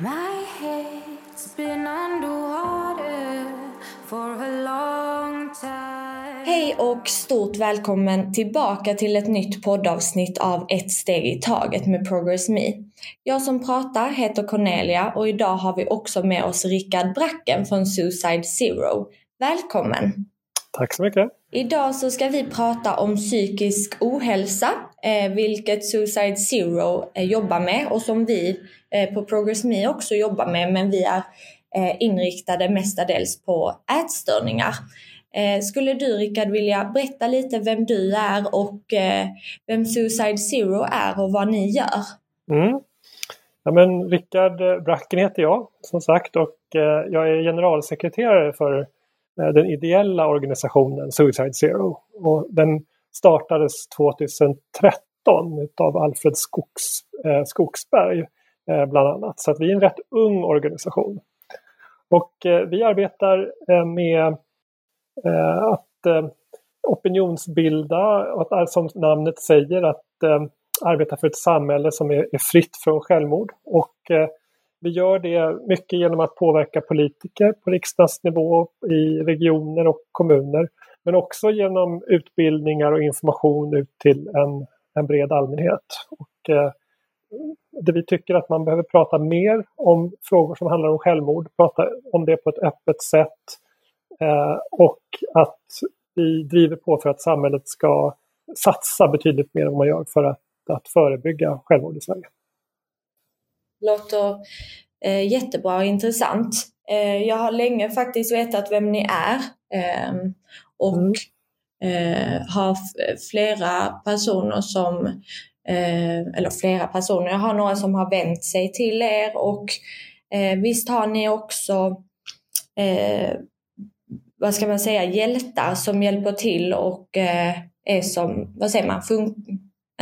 My head's been underwater for a long time. Hej och stort välkommen tillbaka till ett nytt poddavsnitt av Ett steg i taget med Progress Me. Jag som pratar heter Cornelia och idag har vi också med oss Rickard Bracken från Suicide Zero. Välkommen! Tack så mycket! Idag så ska vi prata om psykisk ohälsa, eh, vilket Suicide Zero eh, jobbar med och som vi eh, på Progress Me också jobbar med, men vi är eh, inriktade mestadels på ätstörningar. Eh, skulle du Rickard vilja berätta lite vem du är och eh, vem Suicide Zero är och vad ni gör? Mm. Ja, men Rickard eh, Bracken heter jag som sagt och eh, jag är generalsekreterare för eh, den ideella organisationen Suicide Zero. Och den startades 2013 av Alfred Skogs, eh, Skogsberg eh, bland annat. Så att vi är en rätt ung organisation. Och eh, vi arbetar eh, med eh, att eh, opinionsbilda och att, som namnet säger att eh, arbeta för ett samhälle som är, är fritt från självmord. Och eh, vi gör det mycket genom att påverka politiker på riksdagsnivå, i regioner och kommuner. Men också genom utbildningar och information ut till en, en bred allmänhet. Och, eh, det vi tycker att man behöver prata mer om frågor som handlar om självmord, prata om det på ett öppet sätt eh, och att vi driver på för att samhället ska satsa betydligt mer än vad man gör för att, att förebygga självmord i Sverige låter eh, jättebra och intressant. Eh, jag har länge faktiskt vetat vem ni är eh, och mm. Eh, har flera personer som, eh, eller flera personer, jag har några som har vänt sig till er och eh, visst har ni också vad ska man säga, hjältar som hjälper till och är som, vad säger man, fun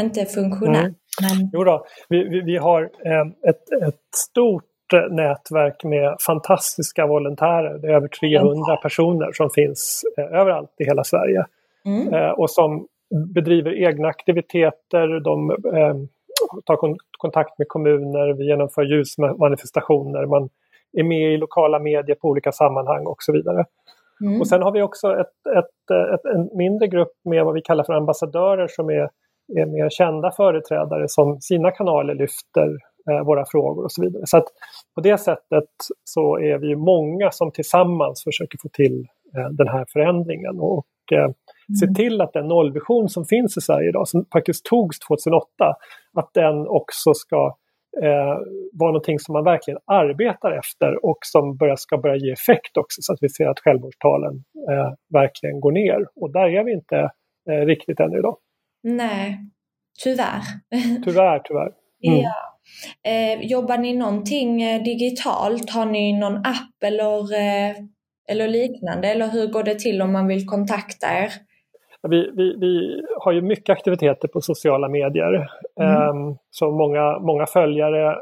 inte funktionär. Mm. Men... Jo då, vi, vi, vi har eh, ett, ett stort nätverk med fantastiska volontärer. Det är över 300 personer som finns eh, överallt i hela Sverige. Mm. Eh, och som bedriver egna aktiviteter, de eh, tar kon kontakt med kommuner, vi genomför ljusmanifestationer, man är med i lokala medier på olika sammanhang och så vidare. Mm. Och sen har vi också ett, ett, ett, en mindre grupp med vad vi kallar för ambassadörer som är är mer kända företrädare som sina kanaler lyfter eh, våra frågor och så vidare. Så att på det sättet så är vi många som tillsammans försöker få till eh, den här förändringen och eh, mm. se till att den nollvision som finns i Sverige idag, som faktiskt togs 2008, att den också ska eh, vara någonting som man verkligen arbetar efter och som börjar, ska börja ge effekt också så att vi ser att självmordstalen eh, verkligen går ner. Och där är vi inte eh, riktigt ännu idag. Nej, tyvärr. Tyvärr, tyvärr. Mm. Ja. Eh, jobbar ni någonting eh, digitalt? Har ni någon app eller, eh, eller liknande? Eller hur går det till om man vill kontakta er? Vi, vi, vi har ju mycket aktiviteter på sociala medier. Mm. Eh, så många, många följare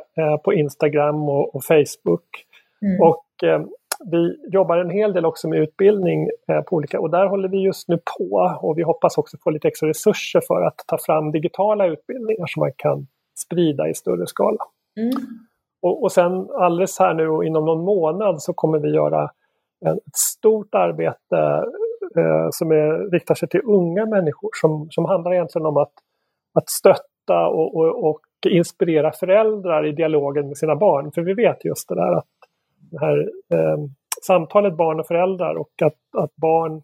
på Instagram och, och Facebook. Mm. Och ehm, vi jobbar en hel del också med utbildning på olika och där håller vi just nu på och vi hoppas också få lite extra resurser för att ta fram digitala utbildningar som man kan sprida i större skala. Mm. Och, och sen alldeles här nu och inom någon månad så kommer vi göra ett stort arbete eh, som är, riktar sig till unga människor som, som handlar egentligen om att, att stötta och, och, och inspirera föräldrar i dialogen med sina barn. För vi vet just det där att det här eh, samtalet barn och föräldrar och att, att barn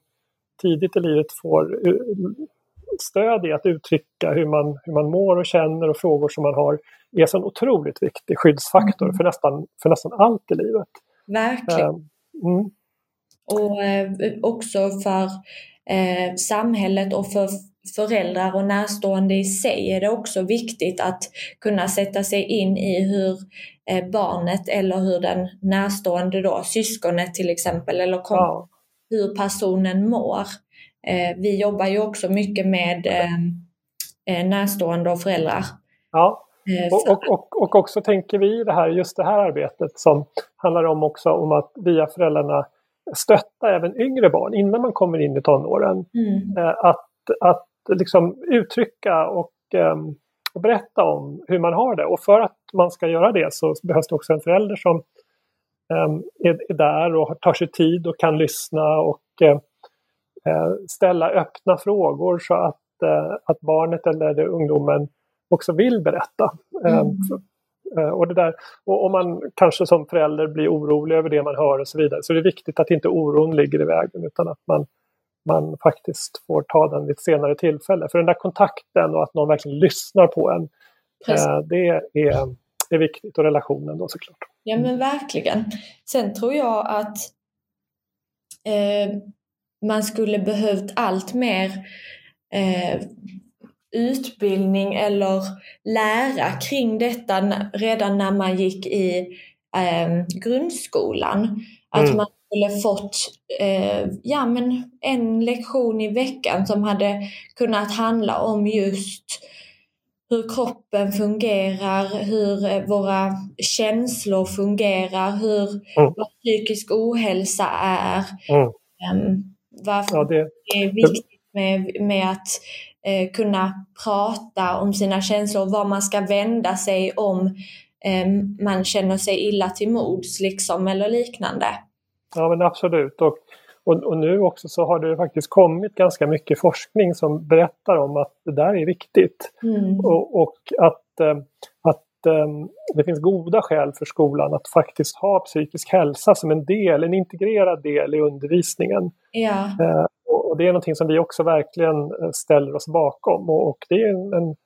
tidigt i livet får eh, stöd i att uttrycka hur man, hur man mår och känner och frågor som man har är en otroligt viktig skyddsfaktor mm. för, nästan, för nästan allt i livet. Verkligen. Eh, mm. Och eh, också för eh, samhället och för föräldrar och närstående i sig är det också viktigt att kunna sätta sig in i hur eh, barnet eller hur den närstående då, syskonet till exempel, eller kom, ja. hur personen mår. Eh, vi jobbar ju också mycket med eh, närstående och föräldrar. Ja, och, och, och, och också tänker vi det här, just det här arbetet som handlar om också om att via föräldrarna stötta även yngre barn innan man kommer in i tonåren. Mm. Att, att liksom uttrycka och, um, och berätta om hur man har det. Och för att man ska göra det så behövs det också en förälder som um, är, är, där och tar sig tid och kan lyssna och uh, ställa öppna frågor så att, uh, att barnet eller ungdomen också vill berätta. Mm. Um, och, det där, och om man kanske som förälder blir orolig över det man hör och så vidare så är det viktigt att inte oron ligger i vägen utan att man man faktiskt får ta den vid ett senare tillfälle. För den där kontakten och att någon verkligen lyssnar på en, eh, det är, är viktigt och relationen då såklart. Ja men verkligen. Sen tror jag att eh, man skulle behövt allt mer eh, utbildning eller lära kring detta redan när man gick i eh, grundskolan. Att mm. man skulle fått eh, ja, men en lektion i veckan som hade kunnat handla om just hur kroppen fungerar, hur eh, våra känslor fungerar, hur mm. vad psykisk ohälsa är. Mm. Varför ja, det... det är viktigt med, med att eh, kunna prata om sina känslor, var man ska vända sig om eh, man känner sig illa till mods liksom, eller liknande. Ja men absolut. Och, och, och, nu också så har det faktiskt kommit ganska mycket forskning som berättar om att det där är viktigt. Mm. Och, och, att eh, det finns goda skäl för skolan att faktiskt ha psykisk hälsa som en del, en integrerad del i undervisningen. Ja. Eh, och det är någonting som vi också verkligen ställer oss bakom. Och, det är en, en,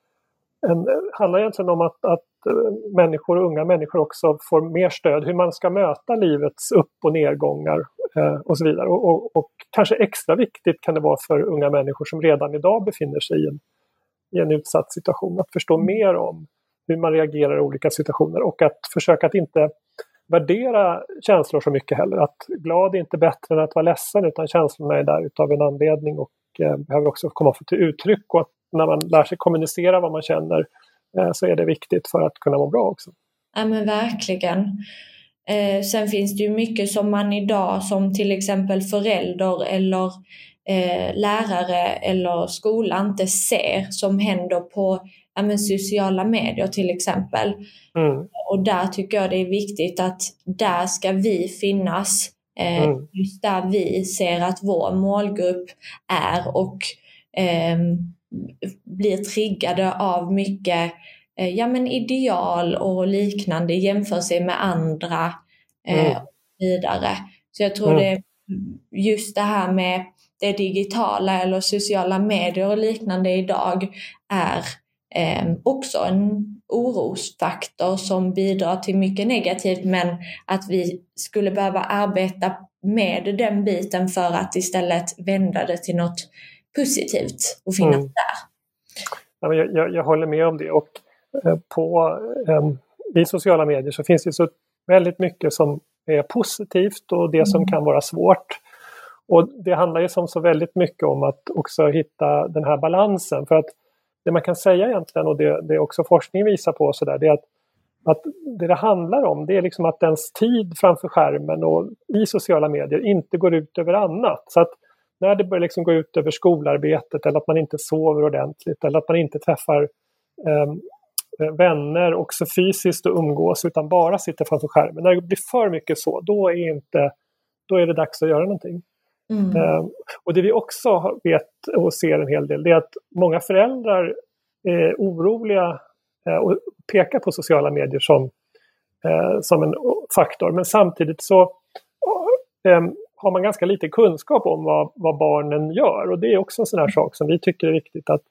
en, handlar egentligen om att, att människor, unga människor också får mer stöd hur man ska möta livets upp och nedgångar eh, och så vidare. Och, och, och, kanske extra viktigt kan det vara för unga människor som redan idag befinner sig i en, i en utsatt situation att förstå mer om hur man reagerar i olika situationer och att försöka att inte värdera känslor så mycket heller. Att glad är inte bättre än att vara ledsen utan känslorna är där utav en anledning och eh, behöver också komma till uttryck och att när man lär sig kommunicera vad man känner Eh, så är det viktigt för att kunna må bra också. Ja men verkligen. Eh, sen finns det ju mycket som man idag som till exempel förälder eller eh, lärare eller skola inte ser som händer på men sociala medier till exempel. Mm. Och där tycker jag det är viktigt att där ska vi finnas. Eh, mm. Just där vi ser att vår målgrupp är och eh, blir triggade av mycket eh, ja, men ideal och liknande i jämförelse med andra eh, mm. vidare. Så jag tror mm. det just det här med det digitala eller sociala medier och liknande idag är eh, också en orosfaktor som bidrar till mycket negativt men att vi skulle behöva arbeta med den biten för att istället vända det till något positivt och finnas mm. där. Ja, jag, jag, jag, håller med om det och eh, på, eh, i sociala medier så finns det så väldigt mycket som är positivt och det mm. som kan vara svårt. Och det handlar ju som så väldigt mycket om att också hitta den här balansen för att det man kan säga egentligen och det, det också forskning visar på så där, det är att, att det det handlar om det är liksom att ens tid framför skärmen och i sociala medier inte går ut över annat. Så att när det börjar liksom gå ut över skolarbetet eller att man inte sover ordentligt eller att man inte träffar eh, vänner också fysiskt och umgås utan bara sitter framför skärmen. När det blir för mycket så, då är, inte, då är det dags att göra någonting. Mm. Eh, och det vi också vet och ser en hel del, det är att många föräldrar eh, oroliga eh, och pekar på sociala medier som, eh, som en faktor. Men samtidigt så eh, eh, har man ganska lite kunskap om vad, vad barnen gör. Och det är också en sån här sak som vi tycker är viktigt att,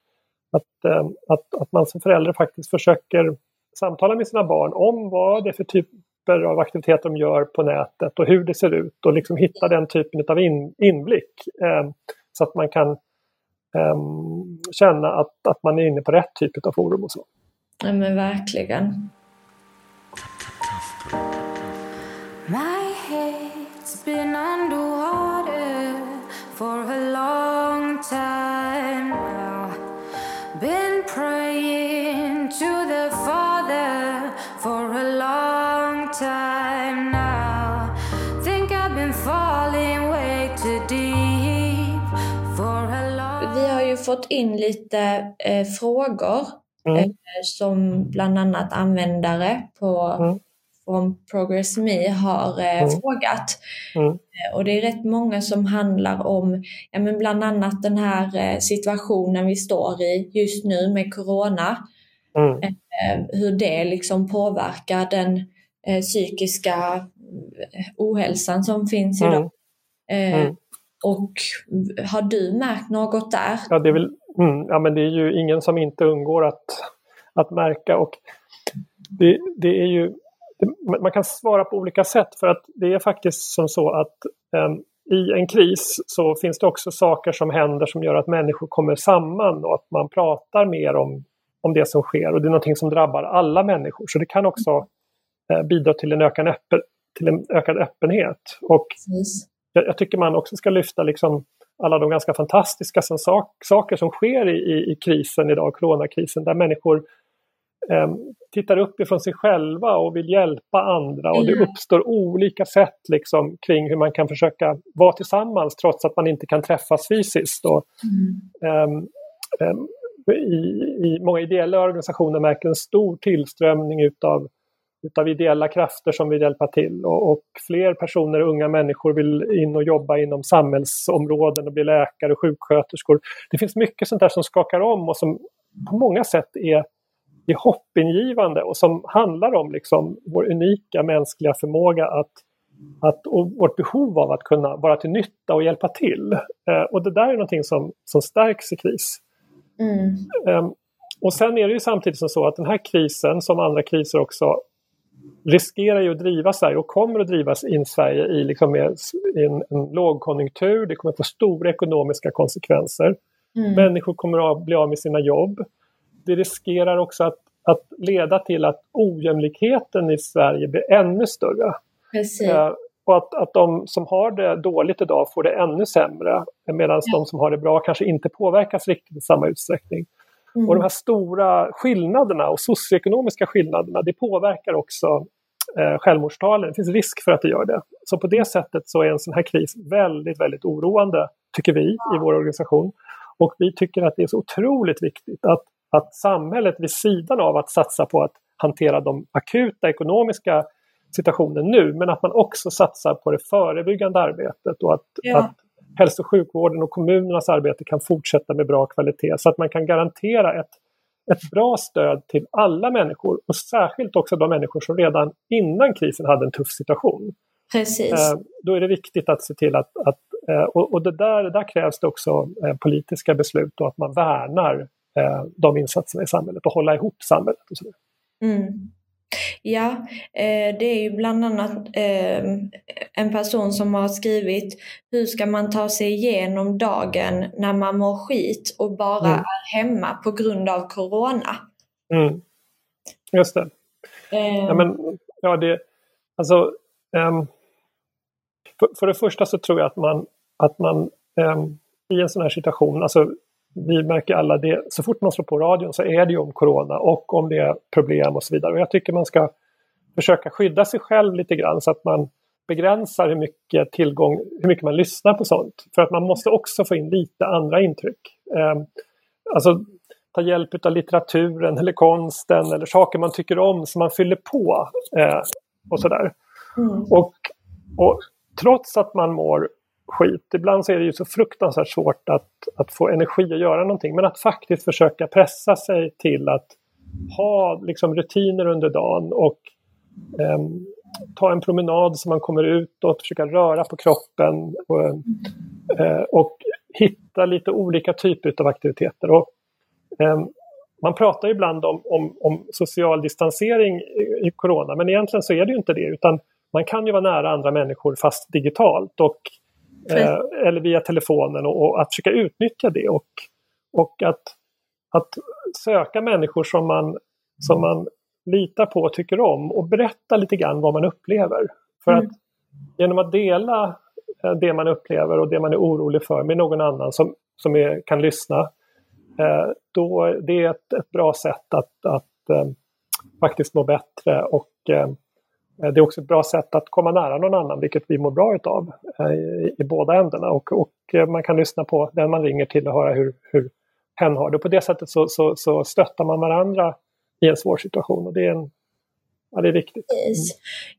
att, eh, att, att man som förälder faktiskt försöker samtala med sina barn om vad det är för typer av aktivitet de gör på nätet och hur det ser ut och liksom hitta den typen av in, inblick. Eh, så att man kan eh, känna att, att man är inne på rätt typ av forum och så. Ja men verkligen. been underwater for fått in lite eh, frågor mm. som bland annat användare på mm från Progress Me har eh, mm. frågat. Mm. Eh, och det är rätt många som handlar om ja, men bland annat den här eh, situationen vi står i just nu med Corona. Mm. Eh, hur det liksom påverkar den eh, psykiska ohälsan som finns idag. Eh. Och har du märkt något där? Ja, det är väl, mm, ja, men det är ju ingen som inte undgår att, att märka. Och det, det är ju man kan svara på olika sätt för att det är faktiskt som så att um, i en kris så finns det också saker som händer som gör att människor kommer samman och att man pratar mer om, om det som sker och det är någonting som drabbar alla människor. Så det kan också uh, bidra till en, ökad öppen, till en ökad öppenhet. Och jag, jag, tycker man också ska lyfta liksom alla de ganska fantastiska som sak, saker som sker i, i, i krisen idag, coronakrisen, där människor eh, tittar upp ifrån sig själva och vill hjälpa andra och det mm. uppstår olika sätt liksom, kring hur man kan försöka vara tillsammans trots att man inte kan träffas fysiskt. Och, mm. eh, i, i, många ideella organisationer märker en stor tillströmning utav, utav ideella krafter som vill hjälpa till och, och, fler personer, unga människor vill in och jobba inom samhällsområden och bli läkare och sjuksköterskor. Det finns mycket sånt där som skakar om och som på många sätt är är hoppingivande och som handlar om liksom vår unika mänskliga förmåga att, att, och vårt behov av att kunna vara till nytta och hjälpa till. Eh, och det där är någonting som, som stärks i kris. Mm. Eh, och sen är det ju samtidigt som så att den här krisen, som andra kriser också, riskerar ju att driva Sverige och kommer att drivas in Sverige i, liksom en, en lågkonjunktur. Det kommer att få stora ekonomiska konsekvenser. Mm. Människor kommer att bli av med sina jobb det riskerar också att, att leda till att ojämlikheten i Sverige blir ännu större. Eh, och att, att de som har det dåligt idag får det ännu sämre medan ja. de som har det bra kanske inte påverkas riktigt i samma utsträckning. Mm. Och de här stora skillnaderna och socioekonomiska skillnaderna det påverkar också eh, självmordstalen. Det finns risk för att det gör det. Så på det sättet så är en sån här kris väldigt, väldigt oroande, tycker vi i vår organisation. Och vi tycker att det är så otroligt viktigt att att samhället vid sidan av att satsa på att hantera de akuta ekonomiska situationen nu, men att man också satsar på det förebyggande arbetet och att, ja. att hälso och sjukvården och kommunernas arbete kan fortsätta med bra kvalitet så att man kan garantera ett, ett bra stöd till alla människor och särskilt också de människor som redan innan krisen hade en tuff situation. Precis. Eh, då är det viktigt att se till att, att eh, och, och det där, där krävs det också eh, politiska beslut och att man värnar eh, de insatserna i samhället och hålla ihop samhället. Och så mm. Ja, eh, det är ju bland annat eh, en person som har skrivit hur ska man ta sig igenom dagen när man mår skit och bara mm. är hemma på grund av Corona? Mm. Just det. Ja, eh. men, ja, det alltså, um, för, för, det första så tror jag att man, att man um, i en sån här situation, alltså vi märker alla det, så fort man slår på radion så är det ju om Corona och om det är problem och så vidare. Och jag tycker man ska försöka skydda sig själv lite grann så att man begränsar hur mycket tillgång, hur mycket man lyssnar på sånt. För att man måste också få in lite andra intryck. Eh, alltså ta hjälp av litteraturen eller konsten eller saker man tycker om som man fyller på. Eh, och sådär. Mm. Och, och trots att man mår skit. Ibland så är det ju så fruktansvärt svårt att, att få energi att göra någonting. Men att faktiskt försöka pressa sig till att ha liksom, rutiner under dagen och eh, ta en promenad så man kommer utåt, försöka röra på kroppen och, eh, och hitta lite olika typer av aktiviteter. Och, eh, man pratar ibland om, om, om, social distansering i, i corona men egentligen så är det ju inte det utan man kan ju vara nära andra människor fast digitalt och Eh, eller via telefonen och, och, att försöka utnyttja det och, och att, att söka människor som man, som man litar på och tycker om och berätta lite grann vad man upplever. För mm. att genom att dela eh, det man upplever och det man är orolig för med någon annan som, som är, kan lyssna, eh, då det är ett, ett bra sätt att, att eh, faktiskt må bättre och det är också ett bra sätt att komma nära någon annan, vilket vi mår bra utav eh, i, i båda ändarna. Och, och, eh, man kan lyssna på den man ringer till och höra hur, hur hen har det. På det sättet så, så, så stöttar man varandra i en svår situation och det är, en, ja, det är viktigt. Mm.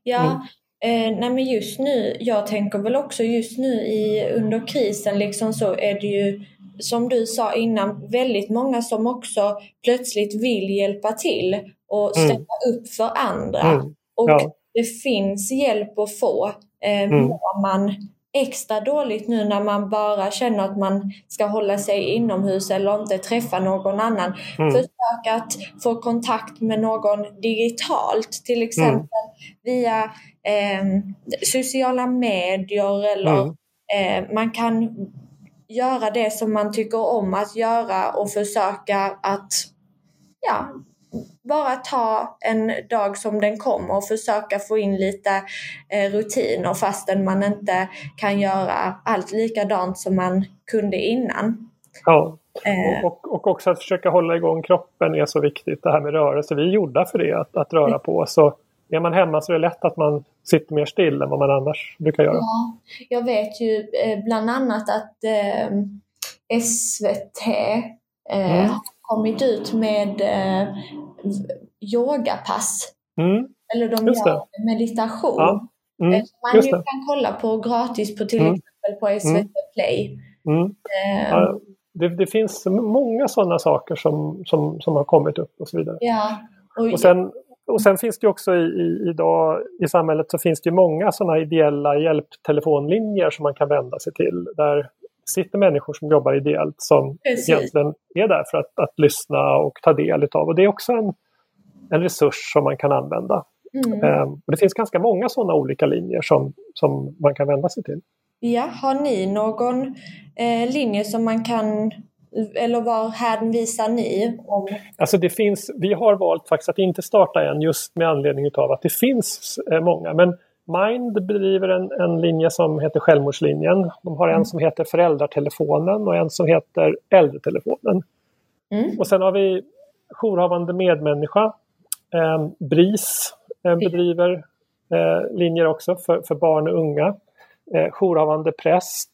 Ja, mm. Eh, nej men just nu, jag tänker väl också just nu i, under krisen liksom så är det ju som du sa innan, väldigt många som också plötsligt vill hjälpa till och mm. ställa mm. upp för andra. Mm. Och ja. Det finns hjälp att få. Eh, mm. Mår man extra dåligt nu när man bara känner att man ska hålla sig inomhus eller inte träffa någon annan. Mm. Försök att få kontakt med någon digitalt, till exempel mm. via eh, sociala medier eller mm. eh, man kan göra det som man tycker om att göra och försöka att ja, bara ta en dag som den kommer och försöka få in lite eh, rutiner fastän man inte kan göra allt likadant som man kunde innan. Ja, eh. och, och också att försöka hålla igång kroppen är så viktigt. Det här med rörelse, vi är gjorda för det, att, att röra på oss. Är man hemma så är det lätt att man sitter mer still än vad man annars brukar göra. Ja, jag vet ju eh, bland annat att eh, SVT eh, mm. har kommit ut med eh, yogapass. Mm. Eller de Just gör det. meditation. Ja. Mm. Eh, man ju kan kolla på gratis på till mm. exempel på SVT mm. Play. Mm. Eh. Ja, det, det, finns många sådana saker som, som, som har kommit upp och så vidare. Ja. Och, och sen, och sen finns det också i, i, idag i samhället så finns det många sådana ideella hjälptelefonlinjer som man kan vända sig till. Där sitter människor som jobbar ideellt som Precis. egentligen är där för att, att lyssna och ta del utav. Och det är också en, en resurs som man kan använda. Mm. Um, och det finns ganska många sådana olika linjer som, som man kan vända sig till. Ja, har ni någon eh, linje som man kan eller var hänvisar ni? Om... Alltså det finns, vi har valt faktiskt att inte starta än just med anledning utav att det finns eh, många. Men Mind bedriver en, en linje som heter Självmordslinjen. De har en mm. som heter Föräldrartelefonen och en som heter Äldretelefonen. Mm. Och sen har vi jourhavande medmänniska. Eh, BRIS eh, bedriver eh, linjer också för, för barn och unga. Eh, jourhavande präst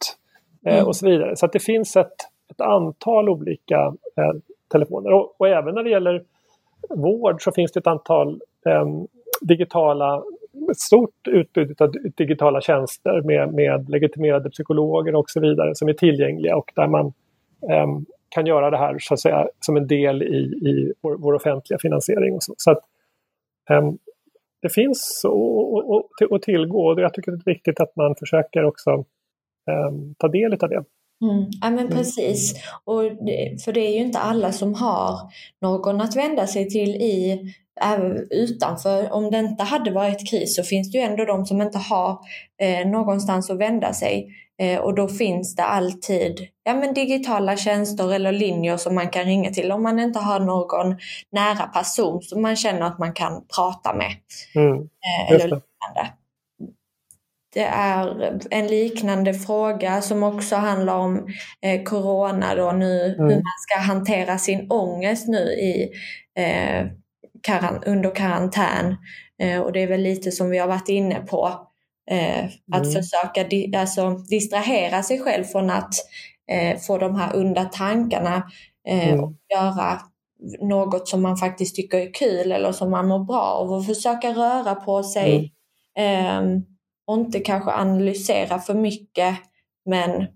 eh, mm. och så vidare. Så det finns ett, ett antal olika eh, telefoner. Och, och, även när det gäller vård så finns det ett antal eh, digitala ett stort utbud av digitala tjänster med, med legitimerade psykologer och så vidare som är tillgängliga och där man eh, kan göra det här så att säga som en del i, i vår, vår offentliga finansiering. Och så. så att, eh, det finns att tillgå och jag tycker det är viktigt att man försöker också eh, ta del av det. Mm. Ja men mm. precis. Och det, för det är ju inte alla som har någon att vända sig till i utanför. Om det inte hade varit kris så finns det ju ändå de som inte har eh, någonstans att vända sig. Eh, och då finns det alltid ja, men digitala tjänster eller linjer som man kan ringa till om man inte har någon nära person som man känner att man kan prata med. Mm. Eh, eller liknande. Det är en liknande fråga som också handlar om eh, corona då nu, mm. hur man ska hantera sin ångest nu i, eh, karan under karantän. Eh, och det är väl lite som vi har varit inne på. Eh, att mm. försöka di alltså, distrahera sig själv från att eh, få de här onda tankarna eh, mm. och göra något som man faktiskt tycker är kul eller som man mår bra av och försöka röra på sig. Ehm, och inte kanske analysera för mycket men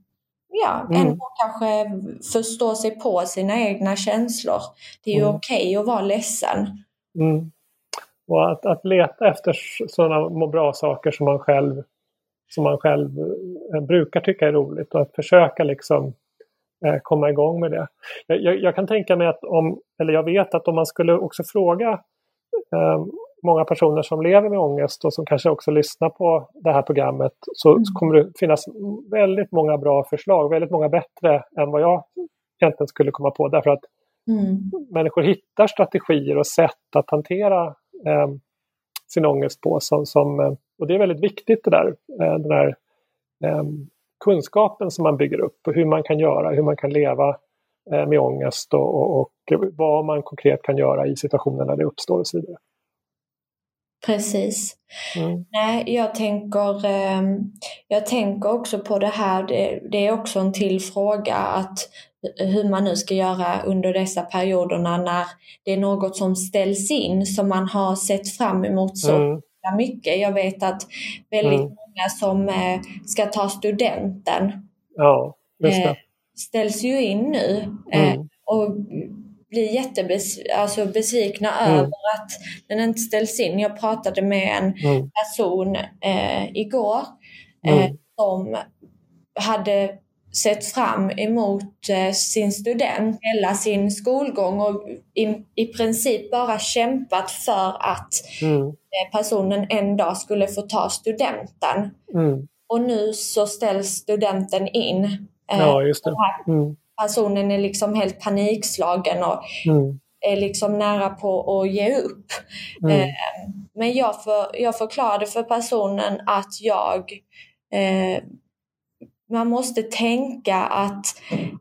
ja, mm. ändå kanske förstå sig på sina egna känslor. Det är ju mm. okej okay att vara ledsen. Mm. Och att, att leta efter sådana må bra-saker som man själv som man själv eh, brukar tycka är roligt och att försöka liksom eh, komma igång med det. Jag, jag, jag, kan tänka mig att om, eller jag vet att om man skulle också fråga eh, många personer som lever med ångest och som kanske också lyssnar på det här programmet så, mm. så kommer det finnas väldigt många bra förslag, väldigt många bättre än vad jag egentligen skulle komma på därför att mm. människor hittar strategier och sätt att hantera eh, sin ångest på. Som, som, eh, och det är väldigt viktigt det där, eh, den här eh, kunskapen som man bygger upp och hur man kan göra, hur man kan leva eh, med ångest och, och, och, vad man konkret kan göra i situationer när det uppstår och så vidare. Precis. Mm. Nej, jag tänker, ehm, jag tänker också på det här, det, är också en till fråga att hur man nu ska göra under dessa perioderna när det är något som ställs in som man har sett fram emot så mm. mycket. Jag vet att väldigt mm. många som eh, ska ta studenten ja, eh, ställs ju in nu eh, mm. och blir jättebesvikna alltså besvikna mm. över att den inte ställs in. Jag pratade med en mm. person eh, igår eh, mm. som hade sett fram emot eh, sin student hela sin skolgång och i, i princip bara kämpat för att mm. Eh, personen en dag skulle få ta studenten. Mm. Och nu så ställs studenten in. Eh, ja, just det. Personen är liksom helt panikslagen och mm. är liksom nära på att ge upp. Mm. Eh, men jag, för, jag förklarade för personen att jag eh, man måste tänka att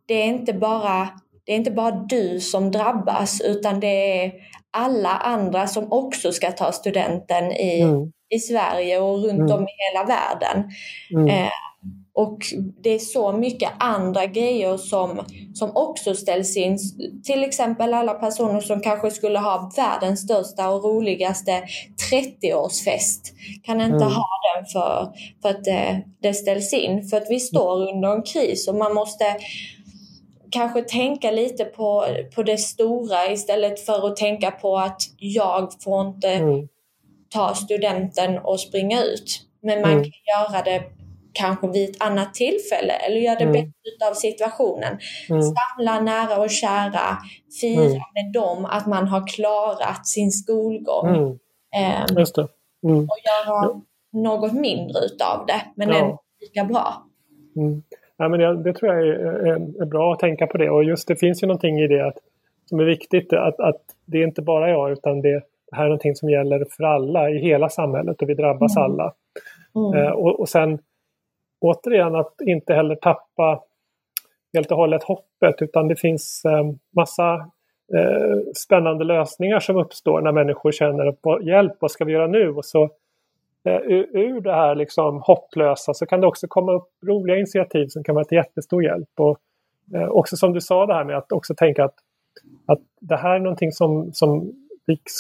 det är inte bara det är inte bara du som drabbas utan det är alla andra som också ska ta studenten i, mm. i Sverige och runt mm. om i hela världen. Mm. Eh, och det är så mycket andra grejer som, som också ställs in. Till exempel alla personer som kanske skulle ha världens största och roligaste 30-årsfest kan inte mm. ha den för, för att det, det ställs in. För att vi står under en kris och man måste kanske tänka lite på, på det stora istället för att tänka på att jag får inte mm. ta studenten och springa ut. Men man mm. kan göra det kanske vid ett annat tillfälle eller göra det mm. bättre av situationen. Mm. Samla nära och kära, fira mm. med dem att man har klarat sin skolgång. Mm. Eh, Just det. Mm. Och göra ja. något mindre utav det, men ja. ändå lika bra. Mm. Ja, men det, det tror jag är, är, är, bra att tänka på det och just det finns ju någonting i det att, som är viktigt att, att det är inte bara jag utan det, det här är någonting som gäller för alla i hela samhället och vi drabbas alla. Eh, och, och sen återigen att inte heller tappa helt och hållet hoppet utan det finns eh, massa eh, spännande lösningar som uppstår när människor känner på hjälp, vad ska vi göra nu? Och så eh, ur det här liksom hopplösa så kan det också komma upp roliga initiativ som kan vara till jättestor hjälp. Och eh, också som du sa det här med att också tänka att, att det här är någonting som, som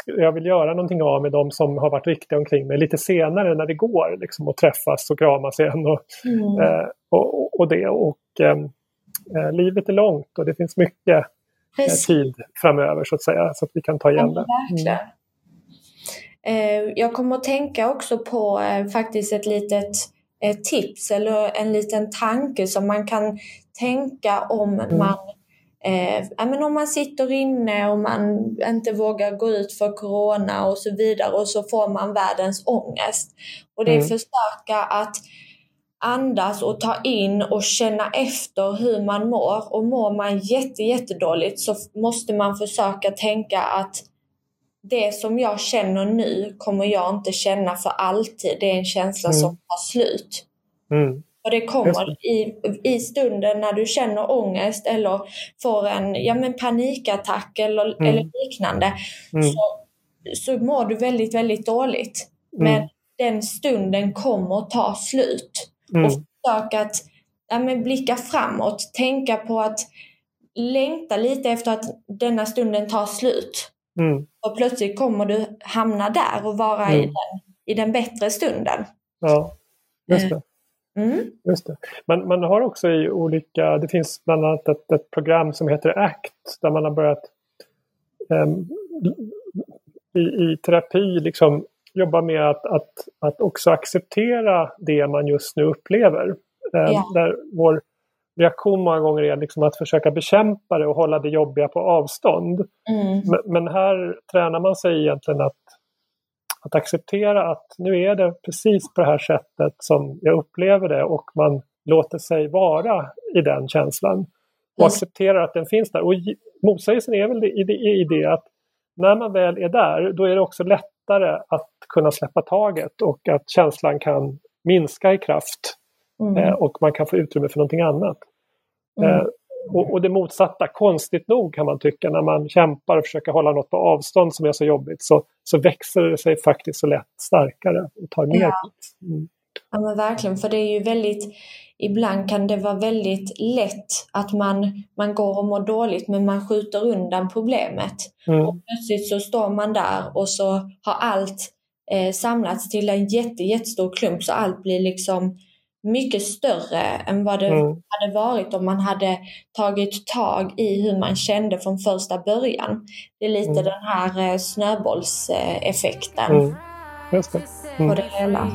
jag vill göra någonting av med de som har varit viktiga omkring mig lite senare när det går liksom, att träffas och kramas igen. Och, mm. eh, och, och, det. Och, ehm, eh, livet är långt och det finns mycket eh, tid framöver så att säga så att vi kan ta igen det. Mm. Eh, jag kommer att tänka också på eh, faktiskt ett litet tips eller en liten tanke som man kan tänka om mm. man Eh, men om man sitter inne och man inte vågar gå ut för corona och så vidare och så får man världens ångest. Och det är mm. försöka att andas och ta in och känna efter hur man mår. Och mår man jätte, jättedåligt så måste man försöka tänka att det som jag känner nu kommer jag inte känna för alltid. Det är en känsla mm. som tar slut. Mm. Och det kommer i, i stunden när du känner ångest eller får en ja, men panikattack eller, mm. eller liknande. Mm. Så, så mår du väldigt, väldigt dåligt. Mm. Men den stunden kommer ta slut. Mm. Och försök att ja, men blicka framåt. Tänka på att längta lite efter att denna stunden tar slut. Mm. Och plötsligt kommer du hamna där och vara i, den, i den bättre stunden. Ja, just det. Mm. Just det. Man, man har också i olika, det finns bland annat ett, ett program som heter ACT där man har börjat um, i, i terapi liksom jobba med att, att, att också acceptera det man just nu upplever. Um, ja. Där vår reaktion många gånger är liksom att försöka bekämpa det och hålla det jobbiga på avstånd. Mm. Men, men, här tränar man sig egentligen att att acceptera att nu är det precis på det här sättet som jag upplever det och man låter sig vara i den känslan. Och mm. accepterar att den finns där. Och motsägelsen är väl i det, i det att när man väl är där, då är det också lättare att kunna släppa taget och att känslan kan minska i kraft. Mm. Eh, och man kan få utrymme för någonting annat. Mm. Och, och, det motsatta, konstigt nog kan man tycka, när man kämpar och försöker hålla något på avstånd som är så jobbigt så, så växer det sig faktiskt så lätt starkare och tar mer ja. Mm. Ja men verkligen, för det är ju väldigt, ibland kan det vara väldigt lätt att man, man går och mår dåligt men man skjuter undan problemet. Mm. Och plötsligt så står man där och så har allt eh, samlats till en jätte, jättestor klump så allt blir liksom mycket större än vad det mm. hade varit om man hade tagit tag i hur man kände från första början. Det är lite mm. den här eh, snöbollseffekten mm. Just det. Mm. på det hela.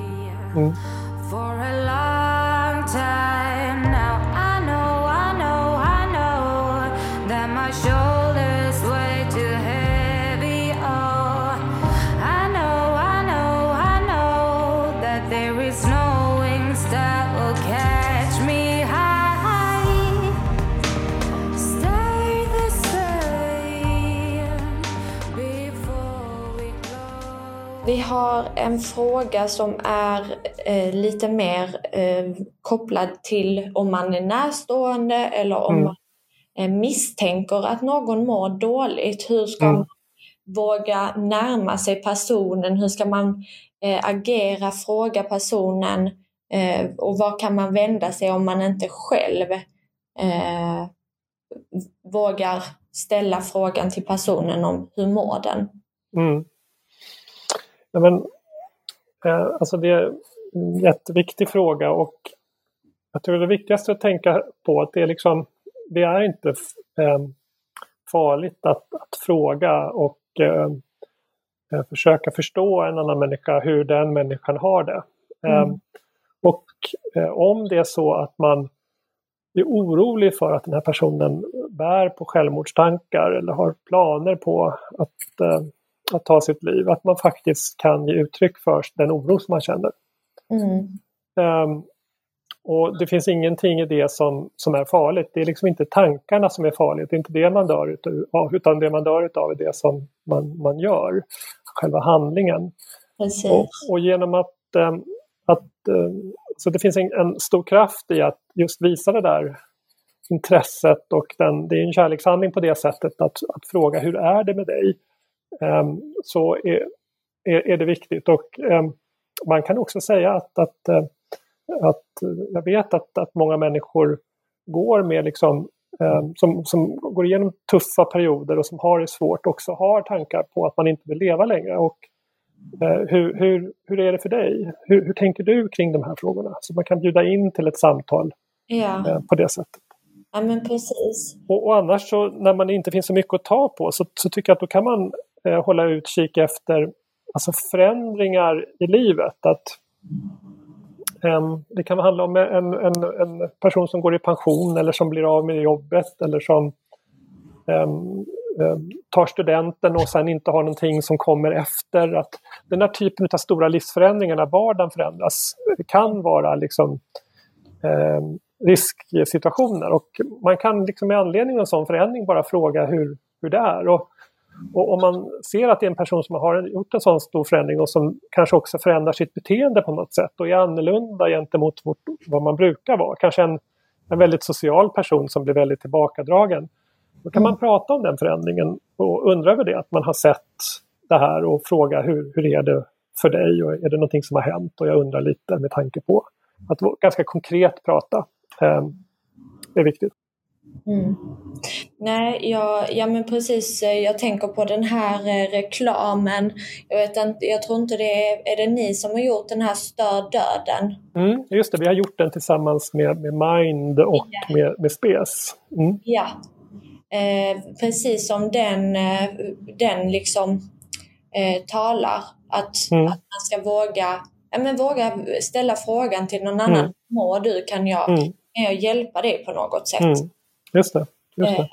Mm. Vi har en fråga som är eh, lite mer eh, kopplad till om man är närstående eller om mm. man eh, misstänker att någon mår dåligt. Hur ska mm. man våga närma sig personen? Hur ska man eh, agera, fråga personen? Eh, och var kan man vända sig om man inte själv eh, vågar ställa frågan till personen om hur mår den? Mm. Ja, men, eh, alltså det är en jätteviktig fråga och jag tror det viktigaste att tänka på att det är liksom, det är inte eh, farligt att, att fråga och eh, eh, försöka förstå en annan människa, hur den människan har det. Mm. Eh, och om det är så att man är orolig för att den här personen bär på självmordstankar eller har planer på att att ta sitt liv. Att man faktiskt kan ge uttryck för den oro som man känner. Mm. Um, och det finns ingenting i det som, som är farligt. Det är liksom inte tankarna som är farligt. Det är inte det man dör utav, utan det man dör utav är det som man, man gör. Själva handlingen. Och, och, genom att, um, att um, så det finns en, en, stor kraft i att just visa det där intresset och den, det är en kärlekshandling på det sättet att, att fråga hur är det med dig? Ehm, så är, är, det viktigt. Och ehm, man kan också säga att, att, eh, att jag vet att, att många människor går med liksom, ehm, som, som går igenom tuffa perioder och som har det svårt också har tankar på att man inte vill leva längre. Och, eh, hur, hur, hur är det för dig? Hur, hur tänker du kring de här frågorna? Så man kan bjuda in till ett samtal ja. Eh, på det sättet. Ja men precis. Och, och, annars så när man inte finns så mycket att ta på så, så tycker jag att då kan man eh, hålla utkik efter alltså förändringar i livet. Att, eh, det kan handla om en, en, en, person som går i pension eller som blir av med jobbet eller som tar studenten och sen inte har någonting som kommer efter. Att den här typen av stora livsförändringar när vardagen förändras kan vara liksom eh, risksituationer och man kan liksom med anledning av en sån förändring bara fråga hur, hur det är. Och och om man ser att det är en person som har gjort en sån stor förändring och som kanske också förändrar sitt beteende på något sätt och är annorlunda gentemot vad man brukar vara, kanske en, en väldigt social person som blir väldigt tillbakadragen. Då kan man mm. prata om den förändringen och undra över det, att man har sett det här och fråga hur, hur är det för dig och är det någonting som har hänt och jag undrar lite med tanke på. Att ganska konkret prata eh, är viktigt. Mm. Nej, jag, ja men precis. Jag tänker på den här eh, reklamen. Jag, vet inte, jag tror inte det är, är det ni som har gjort den här Stör döden? Mm, just det, vi har gjort den tillsammans med, med Mind och ja. med, med Spes. Mm. Ja, eh, precis som den, eh, den liksom eh, talar. Att, mm. att man ska våga, ja, men våga ställa frågan till någon annan. Mm. Mår du? Kan jag, mm. kan jag hjälpa dig på något sätt? Mm. Just det. Just det.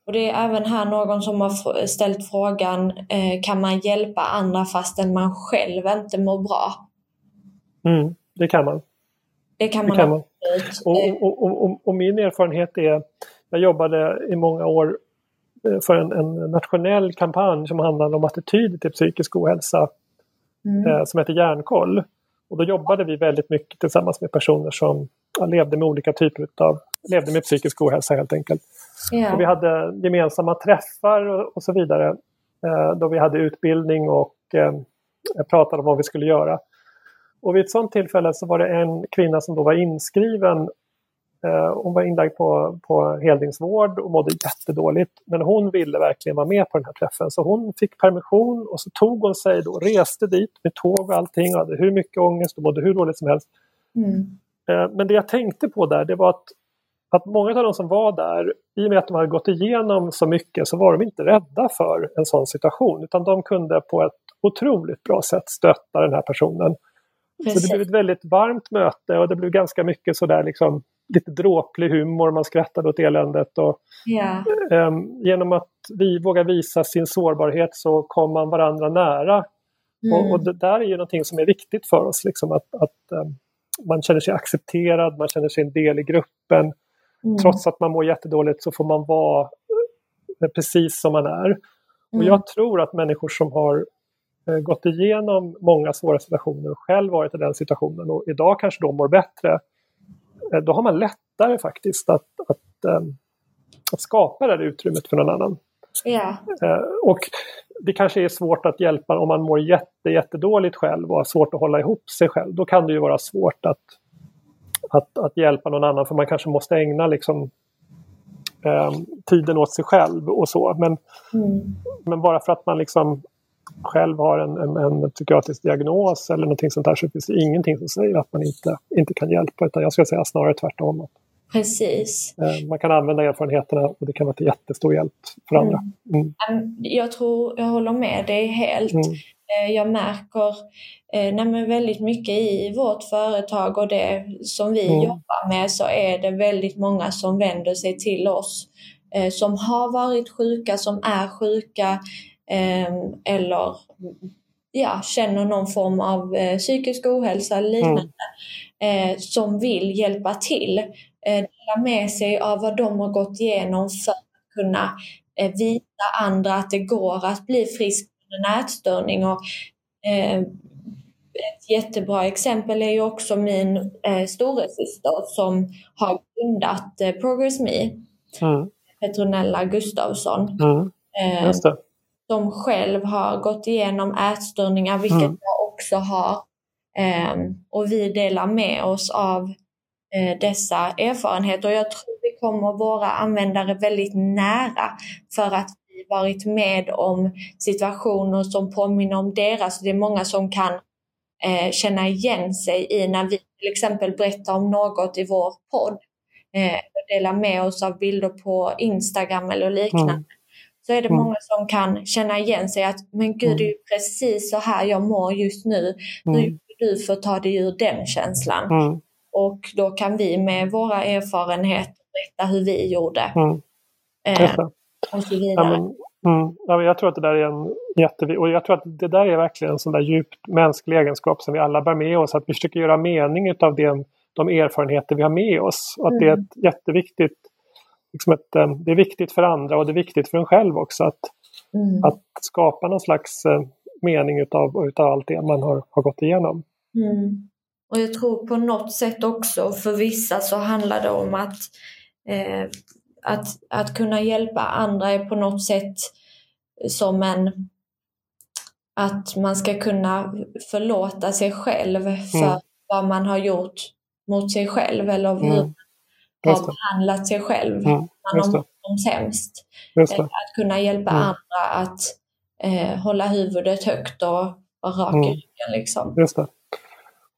Eh, och det är även här någon som har ställt frågan, eh, kan man hjälpa andra fastän man själv inte mår bra? Mm, det kan man. Det kan man. Det kan man. Och, och, och, och, min erfarenhet är, jag jobbade i många år eh, för en, en nationell kampanj som handlade om attityder till psykisk ohälsa mm. eh, som heter Hjärnkoll. Och då jobbade vi väldigt mycket tillsammans med personer som levde med olika typer av levde med psykisk ohälsa helt enkelt. Yeah. Och vi hade gemensamma träffar och, och så vidare eh, då vi hade utbildning och eh, pratade om vad vi skulle göra. Och vid ett sådant tillfälle så var det en kvinna som då var inskriven Eh, hon var inlagd på, på heldygnsvård och mådde jättedåligt. Men hon ville verkligen vara med på den här träffen så hon fick permission och så tog hon sig då, reste dit med tåg och allting och hade hur mycket ångest och mådde hur dåligt som helst. Mm. Eh, men det jag tänkte på där det var att, att många av de som var där, i och med att de hade gått igenom så mycket så var de inte rädda för en sån situation utan de kunde på ett otroligt bra sätt stötta den här personen. Precis. Så det blev ett väldigt varmt möte och det blev ganska mycket sådär liksom lite dråplig humor, man skrattade åt eländet. Och, yeah. um, genom att vi vågar visa sin sårbarhet så kom man varandra nära. Mm. Och, och, det där är ju någonting som är viktigt för oss, liksom att, att um, man känner sig accepterad, man känner sig en del i gruppen. Mm. Trots att man mår jättedåligt så får man vara uh, precis som man är. Mm. Och jag tror att människor som har uh, gått igenom många svåra situationer och själv varit i den situationen och idag kanske de mår bättre Eh, då har man lättare faktiskt att, att, ehm, att skapa det här utrymmet för någon annan. Eh, och det kanske är svårt att hjälpa om man mår jätte, jättedåligt själv och har svårt att hålla ihop sig själv. Då kan det ju vara svårt att, att, att hjälpa någon annan för man kanske måste ägna liksom, eh, tiden åt sig själv och så. Men, mm. men bara för att man liksom själv har en, en, en psykiatrisk diagnos eller någonting sånt där så finns det ingenting som säger att man inte, inte kan hjälpa utan jag skulle säga snarare tvärtom. Precis. Eh, man kan använda erfarenheterna och det kan vara till jättestor hjälp för andra. Mm. Mm. Jag tror, jag håller med dig helt. Mm. Eh, jag märker eh, nej väldigt mycket i vårt företag och det som vi mm. jobbar med så är det väldigt många som vänder sig till oss som har varit sjuka, som är sjuka, Ehm, eller ja, känner någon form av eh, psykisk ohälsa eller liknande mm. eh, som vill hjälpa till. Eh, dela med sig av vad de har gått igenom för att kunna eh, visa andra att det går att bli frisk från en ätstörning. Och, eh, ett jättebra exempel är ju också min eh, storasyster som har grundat eh, Progress Me, mm. Petronella Gustavsson. Mm. Det som själv har gått igenom ätstörningar, vilket mm. jag också har. Um, och vi delar med oss av uh, dessa erfarenheter. Och jag tror vi kommer våra användare väldigt nära för att varit med om situationer som påminner om deras. Det är många som kan uh, känna igen sig i när vi till exempel berättar om något i vår podd. Uh, delar med oss av bilder på Instagram eller liknande. Mm så är det mm. många som kan känna igen sig att men gud, det är ju mm. precis så här jag mår just nu. Hur mm. du får ta dig ur den känslan. Mm. Och då kan vi med våra erfarenheter berätta hur vi gjorde. Mm. Eh, och så vidare. Ja, men, mm. ja, jag tror att det där är en jätteviktig, och jag tror att det där är verkligen en sån där djupt mänsklig egenskap som vi alla bär med oss. Att vi försöker göra mening av det, de erfarenheter vi har med oss. Och att det är ett jätteviktigt liksom ett, eh, det är viktigt för andra och det är viktigt för en själv också att, mm. att skapa någon slags eh, mening utav, utav allt det man har, har gått igenom. Mm. Och jag tror på något sätt också för vissa så handlar det om att, eh, att, att kunna hjälpa andra är på något sätt som en att man ska kunna förlåta sig själv för mm. vad man har gjort mot sig själv eller hur mm har behandlat sig själv mm, man om sämst. Eh, att kunna hjälpa mm. andra att eh, hålla huvudet högt och vara rak mm. i ryggen. Liksom. Just det.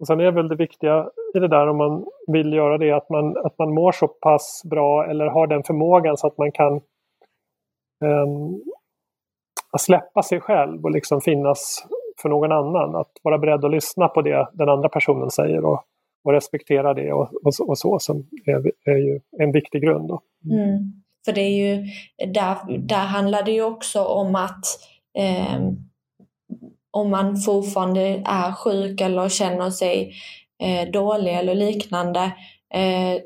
Och sen är väl det viktiga i det där om man vill göra det att man, att man mår så pass bra eller har den förmågan så att man kan um, släppa sig själv och liksom finnas för någon annan. Att vara beredd att lyssna på det den andra personen säger och och respektera det och, och, och så som är, är, ju en viktig grund. Då. Mm. mm. För det är ju, där, där handlar det ju också om att eh, om man fortfarande är sjuk eller känner sig eh, dålig eller liknande eh,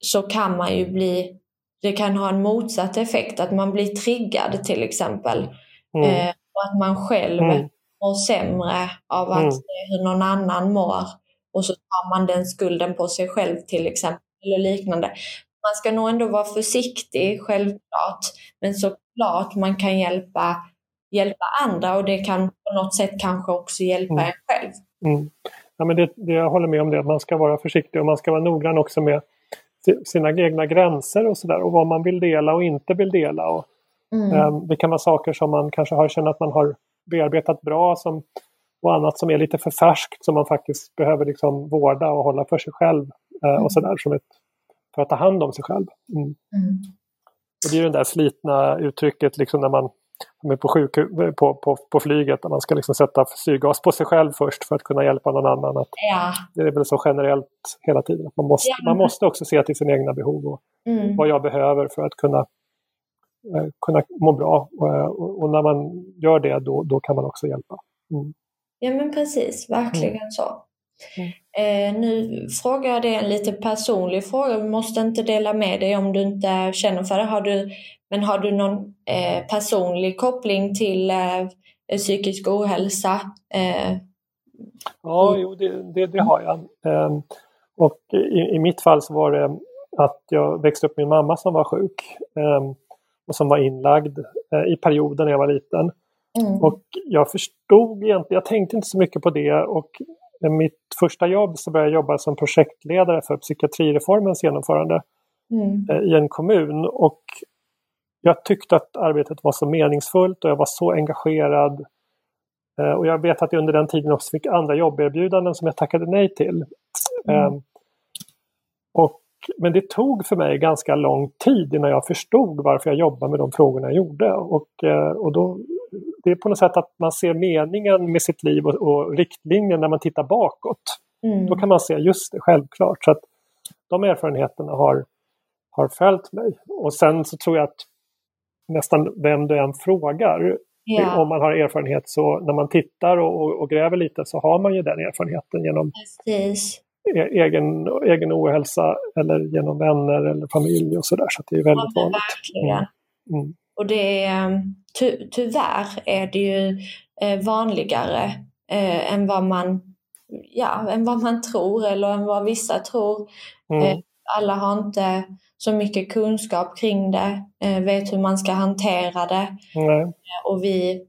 så kan man ju bli, det kan ha en motsatt effekt, att man blir triggad till exempel. Mm. Eh, och att man själv mm. mår sämre av att mm. se hur någon annan mår och så tar man den skulden på sig själv till exempel eller liknande. Man ska nog ändå vara försiktig, självklart, men såklart man kan hjälpa, hjälpa andra och det kan på något sätt kanske också hjälpa mm. en själv. Mm. ja, men det, det, jag håller med om det, att man ska vara försiktig och man ska vara noggrann också med sina egna gränser och sådär och vad man vill dela och inte vill dela. Och, mm. eh, det kan vara saker som man kanske har känt att man har bearbetat bra som, och annat som är lite för färskt som man faktiskt behöver liksom vårda och hålla för sig själv mm. och sådär som ett, för att ta hand om sig själv. Mm. mm. Och det är ju det där slitna uttrycket liksom när man är på, sjuk, på, på, på flyget där man ska liksom sätta syrgas på sig själv först för att kunna hjälpa någon annan. Att ja. Det är väl så generellt hela tiden. Man måste, ja. man måste också se till sina egna behov och mm. vad jag behöver för att kunna, eh, kunna må bra. Och, och, när man gör det då, då kan man också hjälpa. Mm. Ja men precis, verkligen mm. så. Mm. Eh, nu frågar jag dig en lite personlig fråga. Du måste inte dela med dig om du inte känner för det. Har du, men har du någon eh, personlig koppling till eh, psykisk ohälsa? Eh, ja, jo, det, det, det har jag. Ehm, och i, i, mitt fall så var det att jag växte upp med min mamma som var sjuk ehm, och som var inlagd eh, i perioden när jag var liten. Mm. Och jag förstod egentligen, jag tänkte inte så mycket på det och mitt första jobb så började jag jobba som projektledare för psykiatrireformens genomförande mm. Eh, i en kommun. Och jag tyckte att arbetet var så meningsfullt och jag var så engagerad. Eh, och jag vet att jag under den tiden också fick andra jobberbjudanden som jag tackade nej till. Mm. Ehm, och, men det tog för mig ganska lång tid innan jag förstod varför jag jobbade med de frågorna jag gjorde. Och, eh, och då det är på något sätt att man ser meningen med sitt liv och, och riktlinjen när man tittar bakåt. Mm. Då kan man se, just det, självklart. Så att de erfarenheterna har, har följt mig. Och sen så tror jag att nästan vem du än frågar, ja. om man har erfarenhet, så när man tittar och, och, och, gräver lite så har man ju den erfarenheten genom Precis. E egen, egen ohälsa eller genom vänner eller familj och sådär. Så det är väldigt ja, vanligt. Mm. Mm. Och det är, ty, tyvärr är det ju eh, vanligare eh, än, vad man, ja, än vad man tror eller än vad vissa tror. Mm. Eh, alla har inte så mycket kunskap kring det, eh, vet hur man ska hantera det. Mm. Och vi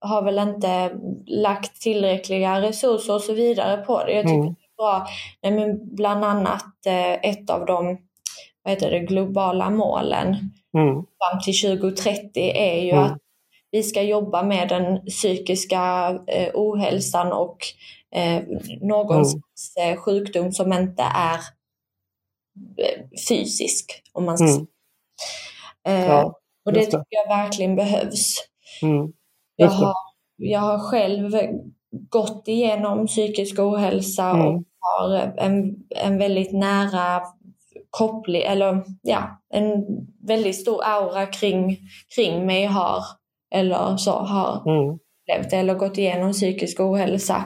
har väl inte lagt tillräckliga resurser och så vidare på det. Jag tycker mm. det är bra. Men bland annat ett av de vad heter det, globala målen mm. fram till 2030 är ju mm. att vi ska jobba med den psykiska eh, ohälsan och eh, någons mm. Eh, sjukdom som inte är eh, fysisk. Om man ska mm. eh, ja, och det tycker jag verkligen behövs. Mm. Jag, har, jag har själv gått igenom psykisk ohälsa mm. och har en, en väldigt nära koppling, eller ja, en väldigt stor aura kring, kring mig har, eller så, har mm. levt eller gått igenom psykisk ohälsa.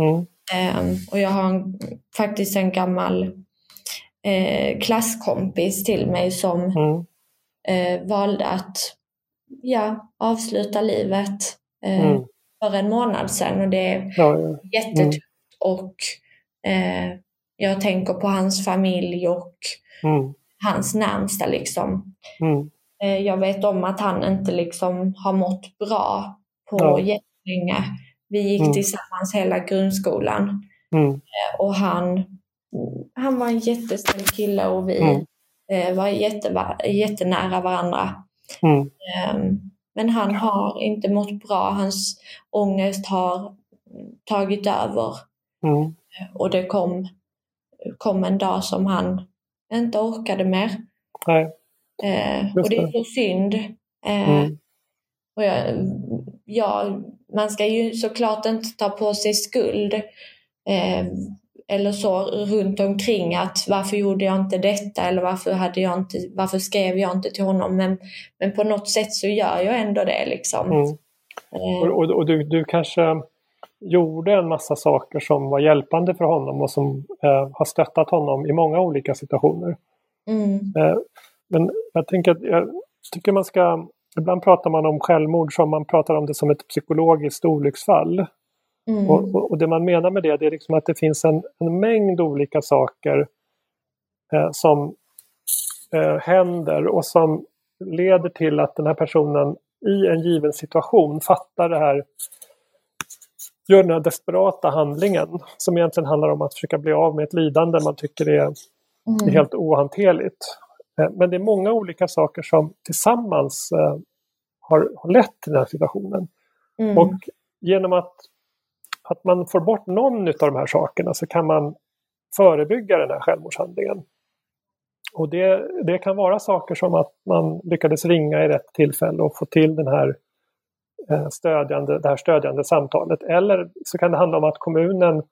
Mm. Um, och jag har en, faktiskt en gammal eh, klasskompis till mig som mm. eh, valde att ja, avsluta livet eh, mm. för en månad sedan och det är ja, ja. jättetufft. Och eh, jag tänker på hans familj och mm. hans närmsta liksom. Mm. Eh, jag vet om att han inte liksom har mått bra på ja. jättelänge. Vi gick mm. tillsammans hela grundskolan. Mm. Eh, och han, han var en jättesnäll kille och vi mm. Eh, var jätte, jättenära varandra. Mm. Ehm, men han har inte mått bra. Hans ångest har tagit över. Mm. Och det kom kom en dag som han inte orkade mer. Nej. Eh, och det är så synd. Eh, mm. och jag, ja, man ska ju såklart inte ta på sig skuld eh, eller så runt omkring att varför gjorde jag inte detta eller varför, hade jag inte, varför skrev jag inte till honom. Men, men på något sätt så gör jag ändå det. Liksom. Mm. Eh. Och, och, och du, du kanske gjorde en massa saker som var hjälpande för honom och som eh, har stöttat honom i många olika situationer. Mm. Eh, men jag tänker att jag tycker man ska, ibland pratar man om självmord som man pratar om det som ett psykologiskt olycksfall. Mm. Och, och, och, det man menar med det, det är liksom att det finns en, en mängd olika saker eh, som eh, händer och som leder till att den här personen i en given situation fattar det här gör den här desperata handlingen som egentligen handlar om att försöka bli av med ett lidande man tycker är, mm. är helt ohanterligt. Eh, men det är många olika saker som tillsammans eh, har, har lett till den här situationen. Mm. Och genom att, att man får bort någon av de här sakerna så kan man förebygga den här självmordshandlingen. Och det, det kan vara saker som att man lyckades ringa i rätt tillfälle och få till den här stödjande, det här stödjande samtalet. Eller så kan det handla om att kommunen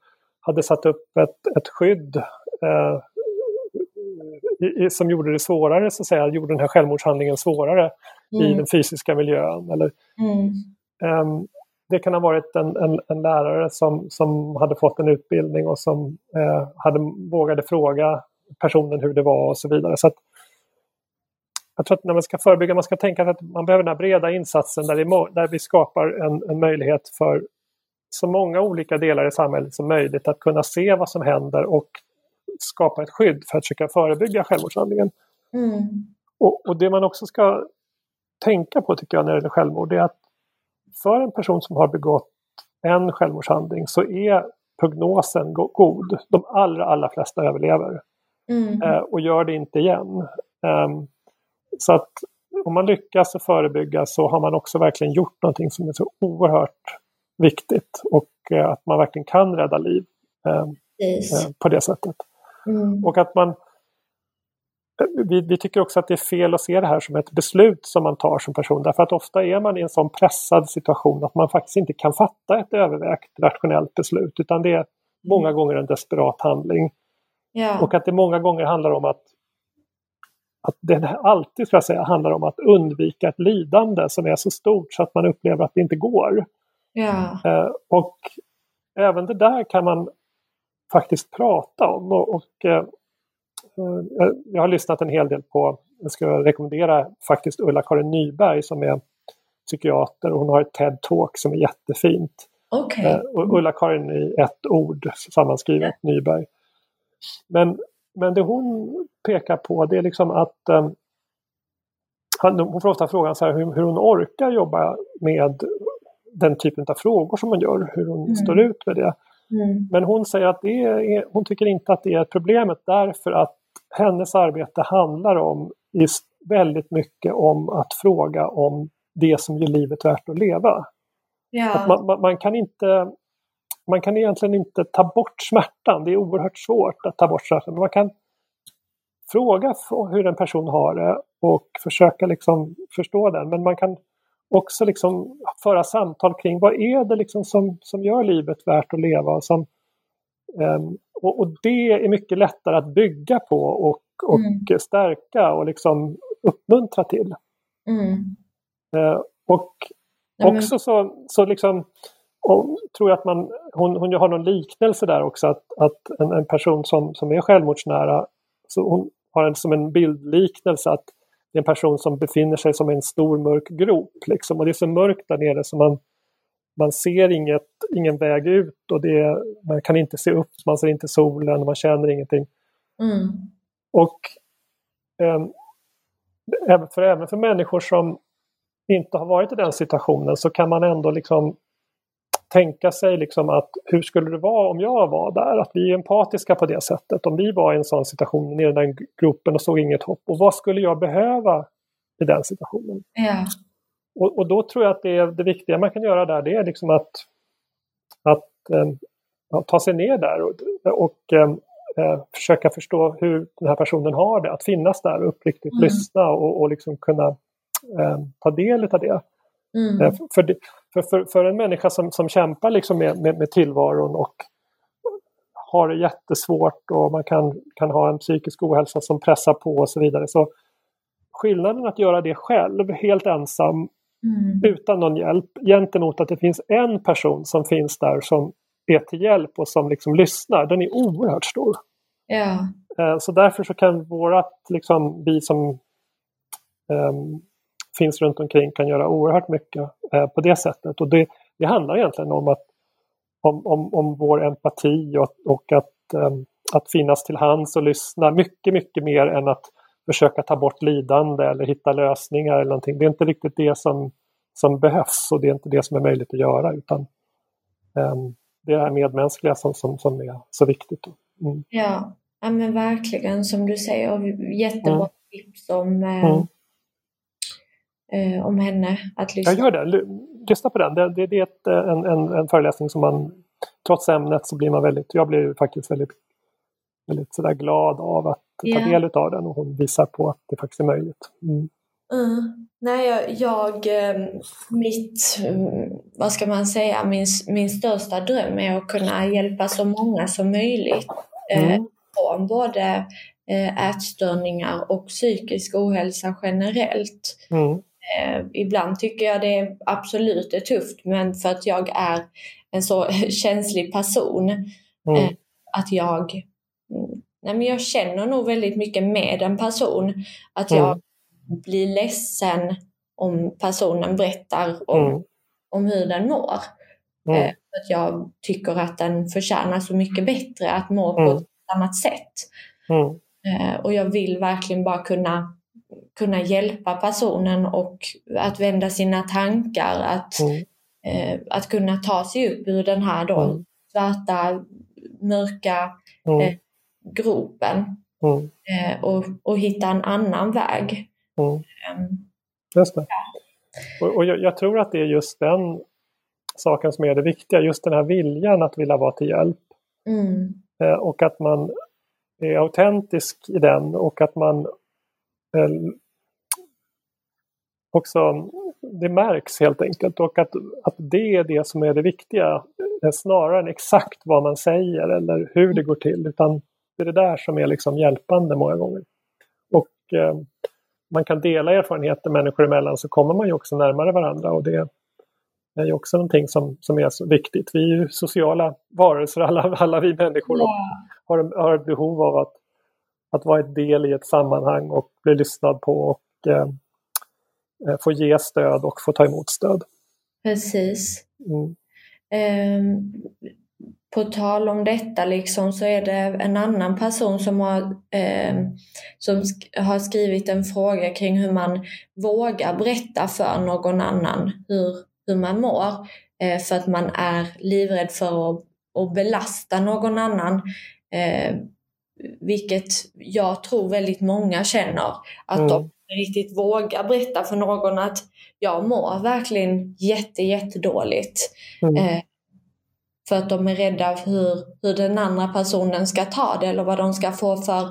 hade satt upp ett, ett skydd eh, i, som gjorde det svårare, så att säga, gjorde den här självmordshandlingen svårare mm. i den fysiska miljön. Eller, mm. um, det kan ha varit en, en, en, lärare som, som hade fått en utbildning och som eh, hade, vågade fråga personen hur det var och så vidare. Så att, jag tror att när man ska förebygga, man ska tänka att man behöver den här breda insatsen där vi, där vi skapar en, en möjlighet för så många olika delar i samhället som möjligt att kunna se vad som händer och skapa ett skydd för att försöka förebygga självmordshandlingen. Mm. Och, och, det man också ska tänka på tycker jag när det gäller självmord är att för en person som har begått en självmordshandling så är prognosen go god. De allra, allra flesta överlever mm. eh, och gör det inte igen. Um, så att om man lyckas att förebygga så har man också verkligen gjort någonting som är så oerhört viktigt och eh, att man verkligen kan rädda liv eh, på det sättet. Mm. Och att man vi, vi, tycker också att det är fel att se det här som ett beslut som man tar som person därför att ofta är man i en sån pressad situation att man faktiskt inte kan fatta ett övervägt rationellt beslut utan det är många gånger en desperat handling. Ja. Och att det många gånger handlar om att att det alltid ska jag säga, handlar om att undvika ett lidande som är så stort så att man upplever att det inte går. Ja. Eh, och även det där kan man faktiskt prata om. Och, och eh, eh, jag har lyssnat en hel del på, jag ska rekommendera faktiskt Ulla-Karin Nyberg som är psykiater och hon har ett TED-talk som är jättefint. Okay. Eh, Ulla-Karin i ett ord sammanskrivet, Nyberg. Men, men det hon pekar på det är liksom att eh, hon får ofta frågan så här, hur, hur hon orkar jobba med den typen av frågor som hon gör, hur hon mm. står ut med det. Mm. Men hon säger att det är, hon tycker inte att det är problemet därför att hennes arbete handlar om väldigt mycket om att fråga om det som gör livet värt att leva. Ja. Att man, man, man, kan inte man kan egentligen inte ta bort smärtan, det är oerhört svårt att ta bort smärtan. Men man kan fråga hur en person har det och försöka liksom förstå den. Men man kan också liksom föra samtal kring vad är det liksom som, som gör livet värt att leva. Och, som, um, och, och, det är mycket lättare att bygga på och, och mm. stärka och liksom uppmuntra till. Mm. Uh, och mm. också så, så liksom, och tror jag att man, hon, hon har någon liknelse där också, att, att en, en person som, som är självmordsnära, så hon har en, som en bildliknelse att det är en person som befinner sig som en stor mörk grop. Liksom. Och det är så mörkt där nere så man, man ser inget, ingen väg ut och det, man kan inte se upp, man ser inte solen, man känner ingenting. Mm. Och eh, för, även för människor som inte har varit i den situationen så kan man ändå liksom tänka sig liksom att hur skulle det vara om jag var där? Att vi är empatiska på det sättet. Om vi var i en sån situation i den där gruppen och såg inget hopp. Och vad skulle jag behöva i den situationen? Ja. Och, och, då tror jag att det, det viktiga man kan göra där det är liksom att, att äh, ta sig ner där och, och äh, försöka förstå hur den här personen har det. Att finnas där och uppriktigt mm. lyssna och, och liksom kunna äh, ta del av det. Mm. För, det, för, för, för, en människa som, som kämpar liksom med, med, med tillvaron och har det jättesvårt och man kan, kan ha en psykisk ohälsa som pressar på och så vidare. Så skillnaden att göra det själv, helt ensam, mm. utan någon hjälp, gentemot att det finns en person som finns där som är till hjälp och som liksom lyssnar, den är oerhört stor. Eh, så därför så kan vårat, liksom, vi som um, finns runt omkring kan göra oerhört mycket eh, på det sättet. Och det, det handlar egentligen om, att, om, om, om vår empati och, och att, eh, att finnas till hands och lyssna mycket, mycket mer än att försöka ta bort lidande eller hitta lösningar eller någonting. Det är inte riktigt det som, som behövs och det är inte det som är möjligt att göra utan um, det är det här medmänskliga som, som, som är så viktigt. Mm. Ja. ja, men verkligen som du säger, jättebra mm. tips om, eh, mm. Eh, om henne att lyssna. Jag gör det, lyssna på den. Det, det, det är ett, en, en, en föreläsning som man, trots ämnet så blir man väldigt, jag blir faktiskt väldigt, väldigt sådär glad av att yeah. ta del av den och hon visar på att det faktiskt är möjligt. Mm. Mm. Nej, jag, jag, ehm, mitt, mm, vad ska man säga, min, min största dröm är att kunna hjälpa så många som möjligt eh, mm. eh, från både eh, ätstörningar och psykisk ohälsa generellt. Mm. Eh, ibland tycker jag det absolut är tufft, men för att jag är en så känslig person, mm. eh, att jag, mm, nej men jag känner nog väldigt mycket med en person. Att jag mm blir ledsen om personen berättar om, mm. om hur den mår. Mm. Eh, att jag tycker att den förtjänar så mycket bättre att må på mm. ett annat sätt. Mm. Eh, och jag vill verkligen bara kunna, kunna hjälpa personen och att vända sina tankar, att, mm. eh, att kunna ta sig upp ur den här då mm. svarta, mörka eh, gropen eh, och, och hitta en annan väg. Mm. Ehm, just det. Och, och jag, jag, tror att det är just den saken som är det viktiga, just den här viljan att vilja vara till hjälp. Mm. Eh, och att man är autentisk i den och att man också, det märks helt enkelt och att, att det är det som är det viktiga eh, snarare än exakt vad man säger eller hur det går till utan det är det där som är liksom hjälpande många gånger. Och eh, man kan dela erfarenheter människor emellan så kommer man ju också närmare varandra och det är ju också någonting som, som är så viktigt. Vi är ju sociala varelser, alla, alla vi människor, och har, har ett behov av att, att vara ett del i ett sammanhang och bli lyssnad på och eh, eh få ge stöd och få ta emot stöd. Precis. Mm. Um, på tal om detta liksom, så är det en annan person som har, eh, som sk har skrivit en fråga kring hur man vågar berätta för någon annan hur, hur man mår. Eh, för att man är livrädd för att, att belasta någon annan. Vilket jag tror väldigt många känner. Att mm. de riktigt vågar berätta för någon att jag mår verkligen jätte, jättedåligt. Mm. Eh, för att de är rädda för hur, hur den andra personen ska ta det eller vad de ska få för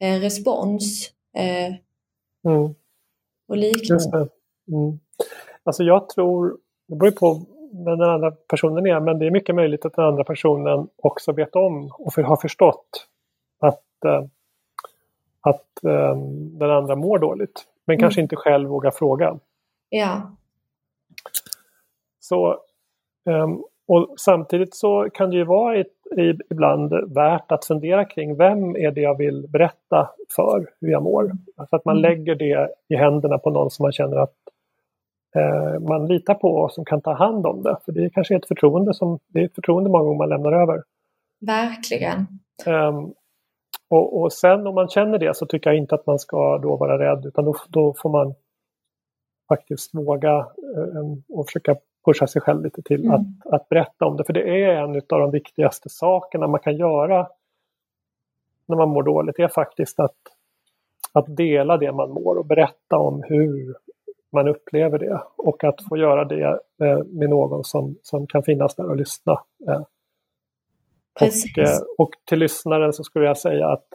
eh, respons. Eh, mm. Och liknande. Mm. Alltså jag tror, det beror på vem den andra personen är, men det är mycket möjligt att den andra personen också vet om och har förstått att, äh, att äh, den andra mår dåligt. Men mm. kanske inte själv vågar fråga. Ja. Så um, och samtidigt så kan det ju vara ett, ibland värt att fundera kring vem är det jag vill berätta för hur jag mår. Alltså att man mm. lägger det i händerna på någon som man känner att eh, man litar på och som kan ta hand om det. För det är kanske ett förtroende som, det är ett förtroende många gånger man lämnar över. Verkligen. Och, och, sen om man känner det så tycker jag inte att man ska då vara rädd utan då, då får man faktiskt våga um, och försöka pusha sig själv lite till mm. att, att berätta om det. För det är en av de viktigaste sakerna man kan göra när man mår dåligt. Det är faktiskt att, att dela det man mår och berätta om hur man upplever det. Och att få göra det eh, med någon som, som kan finnas där och lyssna. Eh. Och, eh, och till lyssnaren så skulle jag säga att,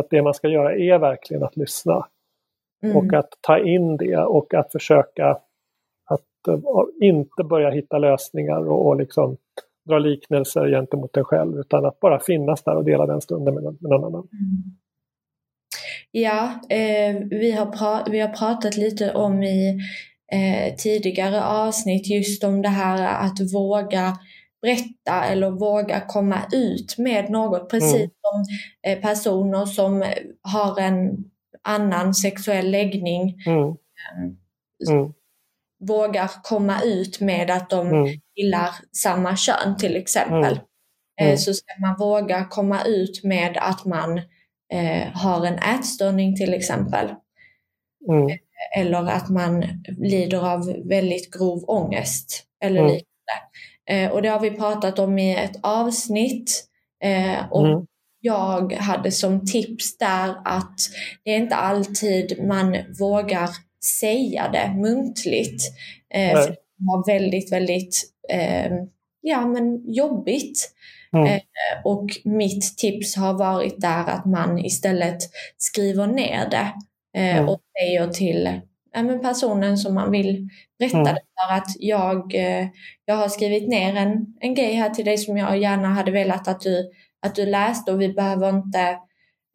att det man ska göra är verkligen att lyssna. Mm. Och att ta in det och att försöka inte börja hitta lösningar och, och liksom dra liknelser gentemot dig själv utan att bara finnas där och dela den stunden med, med någon annan. Mm. Ja, eh, vi, har vi har pratat lite om i eh, tidigare avsnitt just om det här att våga berätta eller våga komma ut med något. Precis mm. som eh, personer som har en annan sexuell läggning. Mm. Mm vågar komma ut med att de mm. gillar samma kön till exempel. Mm. Eh, mm. Så ska man våga komma ut med att man eh, har en ätstörning till exempel. Eh, eller att man lider av väldigt grov ångest eller liknande. Eh, och det har vi pratat om i ett avsnitt. Eh, och mm. jag hade som tips där att det är inte alltid man vågar säga det muntligt. Eh, för det var väldigt, väldigt eh, ja, men jobbigt. Mm. Eh, och mitt tips har varit där att man istället skriver ner det eh, mm. och säger till ja, personen som man vill berätta mm. det för att jag, eh, jag har skrivit ner en, en grej här till dig som jag gärna hade velat att du, att du läste och vi behöver inte,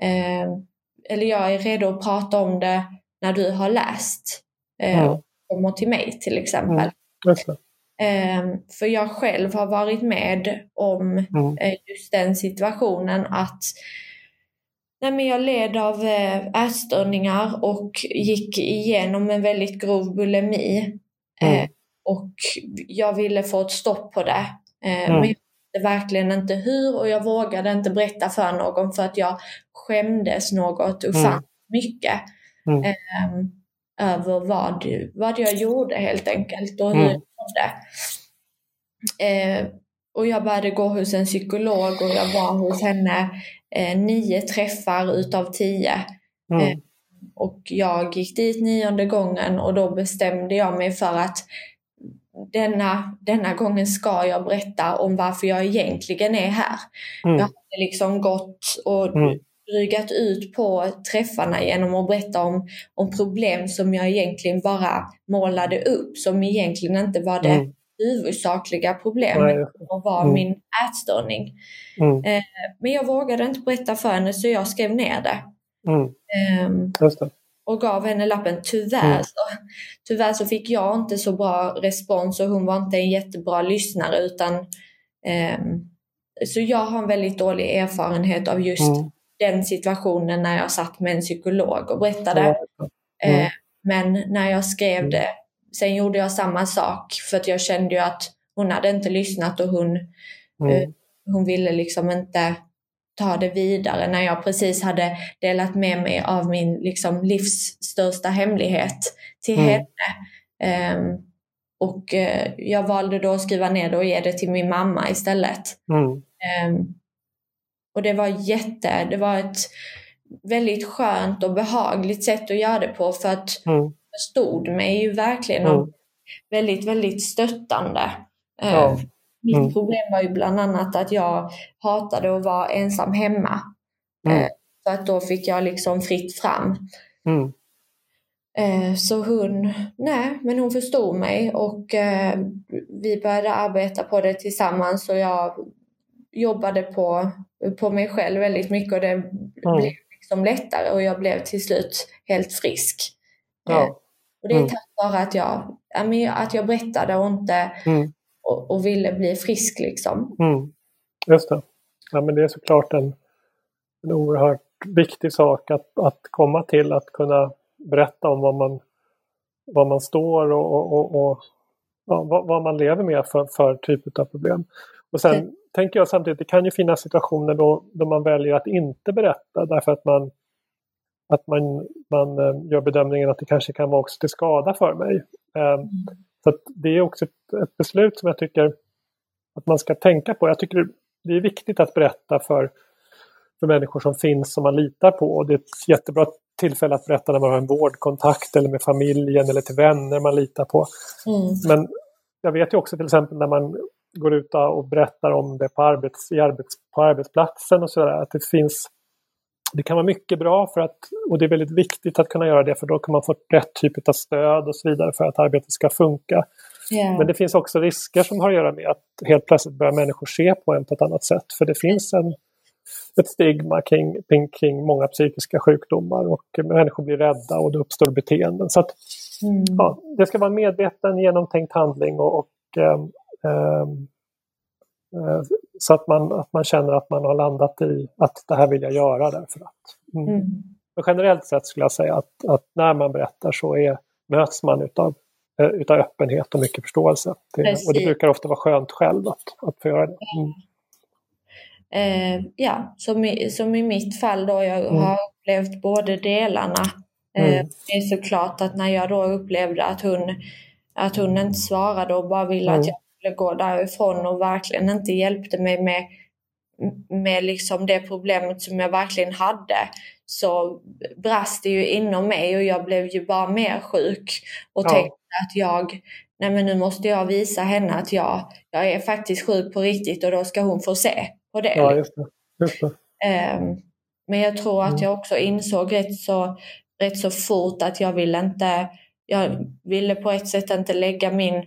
eh, eller jag är redo att prata om det när du har läst eh, mm. och kommer till mig till exempel. Mm. Eh, för jag själv har varit med om eh, just den situationen att Nej, men jag led av eh, ätstörningar och gick igenom en väldigt grov bulimi. Mm. Eh, och jag ville få ett stopp på det. Eh, mm. Men jag visste verkligen inte hur och jag vågade inte berätta för någon för att jag skämdes något ofantligt mm. mycket. Mm. Eh, över vad, vad jag gjorde helt enkelt och hur mm. jag gjorde. Och jag började gå hos en psykolog och jag var hos henne eh, nio träffar utav tio. Mm. Eh, och jag gick dit nionde gången och då bestämde jag mig för att denna, denna gången ska jag berätta om varför jag egentligen är här. Mm. Jag hade liksom gått och mm. drygat ut på träffarna genom att berätta om, om problem som jag egentligen bara målade upp, som egentligen inte var det mm huvudsakliga problemet och var mm. min ätstörning. Mm. Eh, men jag vågade inte berätta för henne så jag skrev ner det. Mm. Eh. Och gav henne lappen. Tyvärr, mm. så, tyvärr så fick jag inte så bra respons och hon var inte en jättebra lyssnare utan eh, så jag har en väldigt dålig erfarenhet av just mm. den situationen när jag satt med en psykolog och berättade. Eh, men när jag skrev mm. det Sen gjorde jag samma sak för att jag kände ju att hon hade inte lyssnat och hon, mm. uh, hon ville liksom inte ta det vidare när jag precis hade delat med mig av min liksom, livs största hemlighet till mm. henne. Um, och uh, jag valde då att skriva ner det och ge det till min mamma istället. Mm. Um, och det var jätte, det var ett väldigt skönt och behagligt sätt att göra det på för att mm förstod mig ju verkligen mm. väldigt, väldigt stöttande. Eh, ja. Mitt mm. problem var ju bland annat att jag hatade att vara ensam hemma. Mm. Eh, för att då fick jag liksom fritt fram. Mm. Eh, så hon, nej, men hon förstod mig och vi började arbeta på det tillsammans och jag jobbade på, på mig själv väldigt mycket och det mm. blev liksom lättare och jag blev till slut helt frisk. Ja. Och det är mm. tack vare att jag, att jag berättade och inte mm. och, och, ville bli frisk liksom. Mm. Just det. Ja, men det är såklart en, en oerhört viktig sak att, att komma till, att kunna berätta om vad man, vad man står och, och, och, och ja, vad, vad, man lever med för, för typ av problem. Och sen mm. tänker jag samtidigt, det kan ju finnas situationer då, då man väljer att inte berätta därför att man att man, man eh, gör bedömningen att det kanske kan vara också till skada för mig. Mm. Så Det är också ett, ett, beslut som jag tycker att man ska tänka på. Jag tycker det är viktigt att berätta för, för människor som finns som man litar på. Och det är ett jättebra tillfälle att berätta när man har en vårdkontakt eller med familjen eller till vänner man litar på. Mm. Men jag vet ju också till exempel när man går ut och berättar om det på, arbets, arbets, på arbetsplatsen och sådär, att det finns det kan vara mycket bra för att, och det är väldigt viktigt att kunna göra det för då kan man få rätt typ av stöd och så vidare för att arbetet ska funka. Yeah. Men det finns också risker som har att göra med att helt plötsligt börjar människor se på en på ett annat sätt. För det finns en, ett stigma kring, kring många psykiska sjukdomar och människor blir rädda och det uppstår beteenden. Så att, mm. ja, det ska vara en medveten, genomtänkt handling och, och ähm, ähm, så att man, att man känner att man har landat i att det här vill jag göra därför att. Mm. Mm. Men generellt sett skulle jag säga att, att när man berättar så är, möts man utav, eh, utav öppenhet och mycket förståelse. Det, och det brukar ofta vara skönt själv att, att få göra det. Mm. Eh, ja, som i, som i mitt fall då, jag mm. har upplevt båda delarna. Eh, mm. Det är såklart att när jag då upplevde att hon, att hon inte svarade och bara ville att mm. jag skulle gå därifrån och verkligen inte hjälpte mig med, med liksom det problemet som jag verkligen hade så brast det ju inom mig och jag blev ju bara mer sjuk och ja. tänkte att jag nej men nu måste jag visa henne att jag, jag är faktiskt sjuk på riktigt och då ska hon få se på det. Ja, just det. Just det. Um, men jag tror att mm. jag också insåg rätt så, rätt så fort att jag ville inte, jag ville på ett sätt inte lägga min,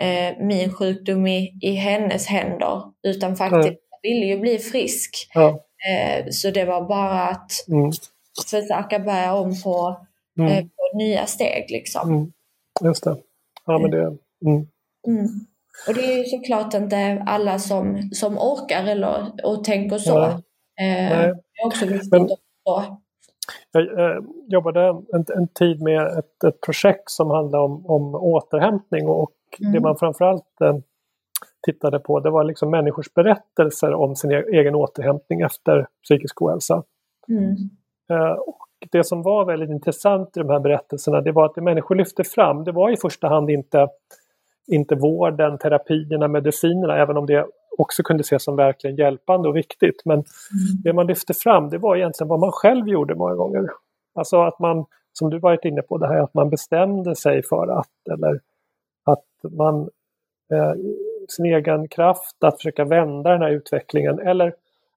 eh, min sjukdom i, i hennes händer utan faktiskt, mm. jag ville ju bli frisk. Ja. Eh, så det var bara att mm. försöka börja om på, mm. eh, på nya steg liksom. Mm. Just det. Ja, men det... Mm. Mm. Och det är ju såklart inte alla som, som orkar eller och tänker så. Ja. Eh, det är också viktigt men, att Jag eh, jobbade en, en, tid med ett, ett projekt som handlade om, om återhämtning och mm. det man framförallt eh, tittade på det var liksom människors berättelser om sin e-, egen återhämtning efter psykisk ohälsa. Mm. Eh, och det som var väldigt intressant i de här berättelserna det var att det människor lyfte fram det var i första hand inte, inte vården, terapierna, medicinerna även om det också kunde ses som verkligen hjälpande och viktigt. Men mm. det man lyfte fram det var egentligen vad man själv gjorde många gånger. Alltså att man, som du varit inne på, det här att man bestämde sig för att eller att man eh, sin egen kraft att försöka vända den här utvecklingen eller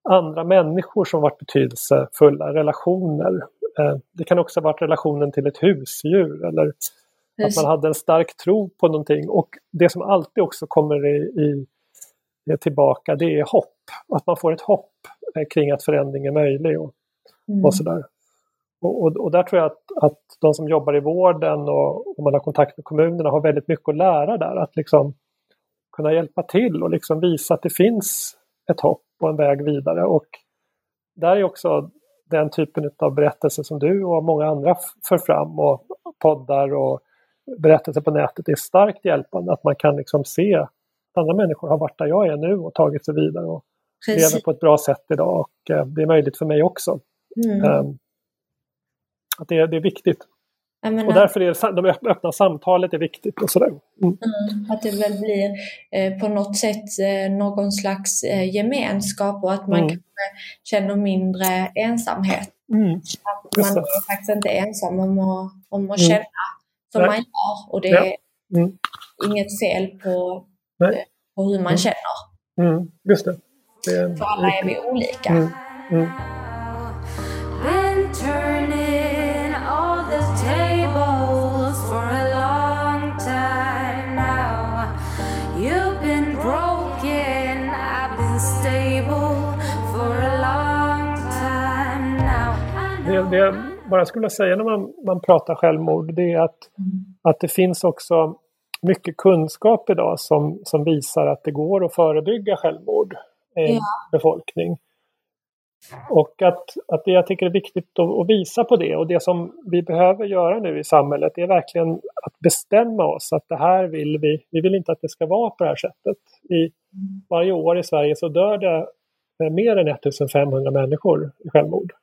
andra människor som varit betydelsefulla, relationer. Eh, det kan också ha varit relationen till ett husdjur eller Precis. att man hade en stark tro på någonting och det som alltid också kommer i, i tillbaka det är hopp. Att man får ett hopp eh, kring att förändring är möjlig och, mm. och sådär. Och, och, och, där tror jag att, att de som jobbar i vården och, och man har kontakt med kommunerna har väldigt mycket att lära där. Att liksom kunna hjälpa till och liksom visa att det finns ett hopp och en väg vidare. Och där är också den typen av berättelser som du och många andra för fram och poddar och berättelser på nätet är starkt hjälpande. Att man kan liksom se att andra människor har varit där jag är nu och tagit sig vidare och Precis. lever på ett bra sätt idag och eh, det är möjligt för mig också. Mm. Um, att det, det är viktigt. Menar, och därför är det, de öppna samtalet är viktigt. Och sådär. Mm. Mm, att det väl blir eh, på något sätt eh, någon slags eh, gemenskap och att man mm. känner mindre ensamhet. Mm. Att man är faktiskt inte ensam om att, om att mm. känna som Nej. man gör. Och det ja. är mm. inget fel på, eh, på hur man känner. Just det. det är, För alla är vi olika. Det, jag bara skulle säga när man, man pratar självmord det är att, mm. att det finns också mycket kunskap idag som, som visar att det går att förebygga självmord i en ja. befolkning. Och att, att det jag tycker är viktigt att, att, visa på det och det som vi behöver göra nu i samhället är verkligen att bestämma oss att det här vill vi, vi vill inte att det ska vara på det här sättet. I, mm. varje år i Sverige så dör det mer än 1500 människor i självmord.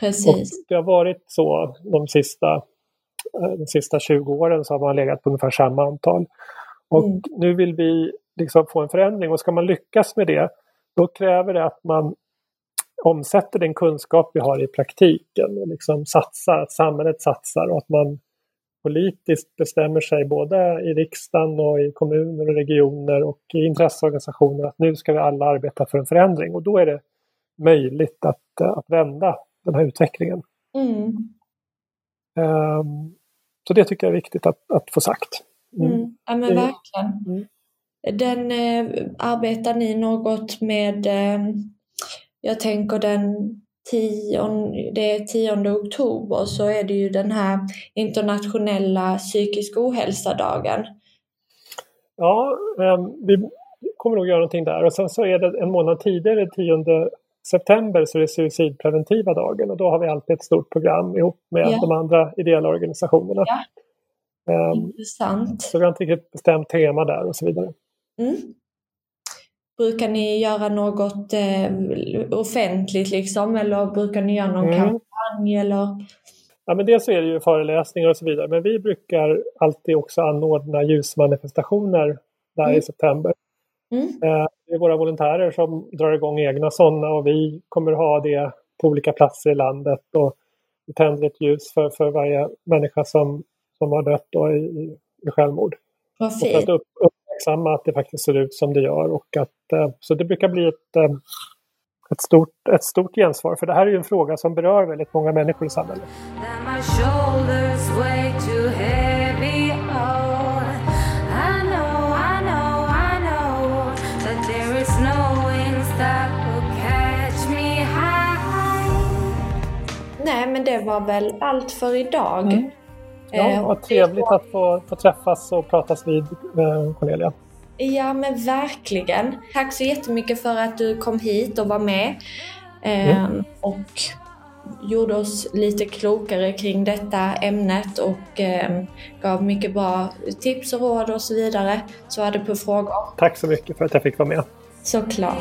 Precis. Och det har varit så de sista, eh, de sista 20 åren så har man legat på ungefär samma antal. Och mm. nu vill vi liksom få en förändring och ska man lyckas med det då kräver det att man omsätter den kunskap vi har i praktiken och liksom satsar, att samhället satsar och att man politiskt bestämmer sig både i riksdagen och i kommuner och regioner och i intresseorganisationer att nu ska vi alla arbeta för en förändring och då är det möjligt att, att vända den här utvecklingen. Mm. Um, så det tycker jag är viktigt att, att få sagt. Mm. Mm. Ja men verkligen. Mm. Den, eh, arbetar ni något med, eh, jag tänker den 10, det är 10 oktober så är det ju den här internationella psykisk ohälsa-dagen. Ja, eh, vi kommer nog göra någonting där och sen så är det en månad tidigare, 10 september så är det suicidpreventiva dagen och då har vi alltid ett stort program ihop med ja. de andra ideella organisationerna. Ja. Um, Intressant. Så vi har inte riktigt bestämt tema där och så vidare. Mm. Brukar ni göra något eh, offentligt liksom eller brukar ni göra någon mm. kampanj eller? Ja men dels så är det ju föreläsningar och så vidare men vi brukar alltid också anordna ljusmanifestationer där mm. i september. Mm. Eh, det är våra volontärer som drar igång egna sådana och vi kommer ha det på olika platser i landet. Och vi tänder ett ljus för, för varje människa som, som har dött då i, i självmord. Vad fint. Och för att upp, uppmärksamma att det faktiskt ser ut som det gör. Och att, eh, så det brukar bli ett, eh, ett, stort, ett stort gensvar. För det här är ju en fråga som berör väldigt många människor i samhället. Det var väl allt för idag. Mm. Ja, eh, vad trevligt att få, få träffas och pratas vid, eh, Cornelia. Ja, men verkligen. Tack så jättemycket för att du kom hit och var med. Eh, mm. Och gjorde oss lite klokare kring detta ämnet och gav mycket bra tips och råd och så vidare. Svarade på frågor. Tack så mycket för att jag fick vara med. Såklart.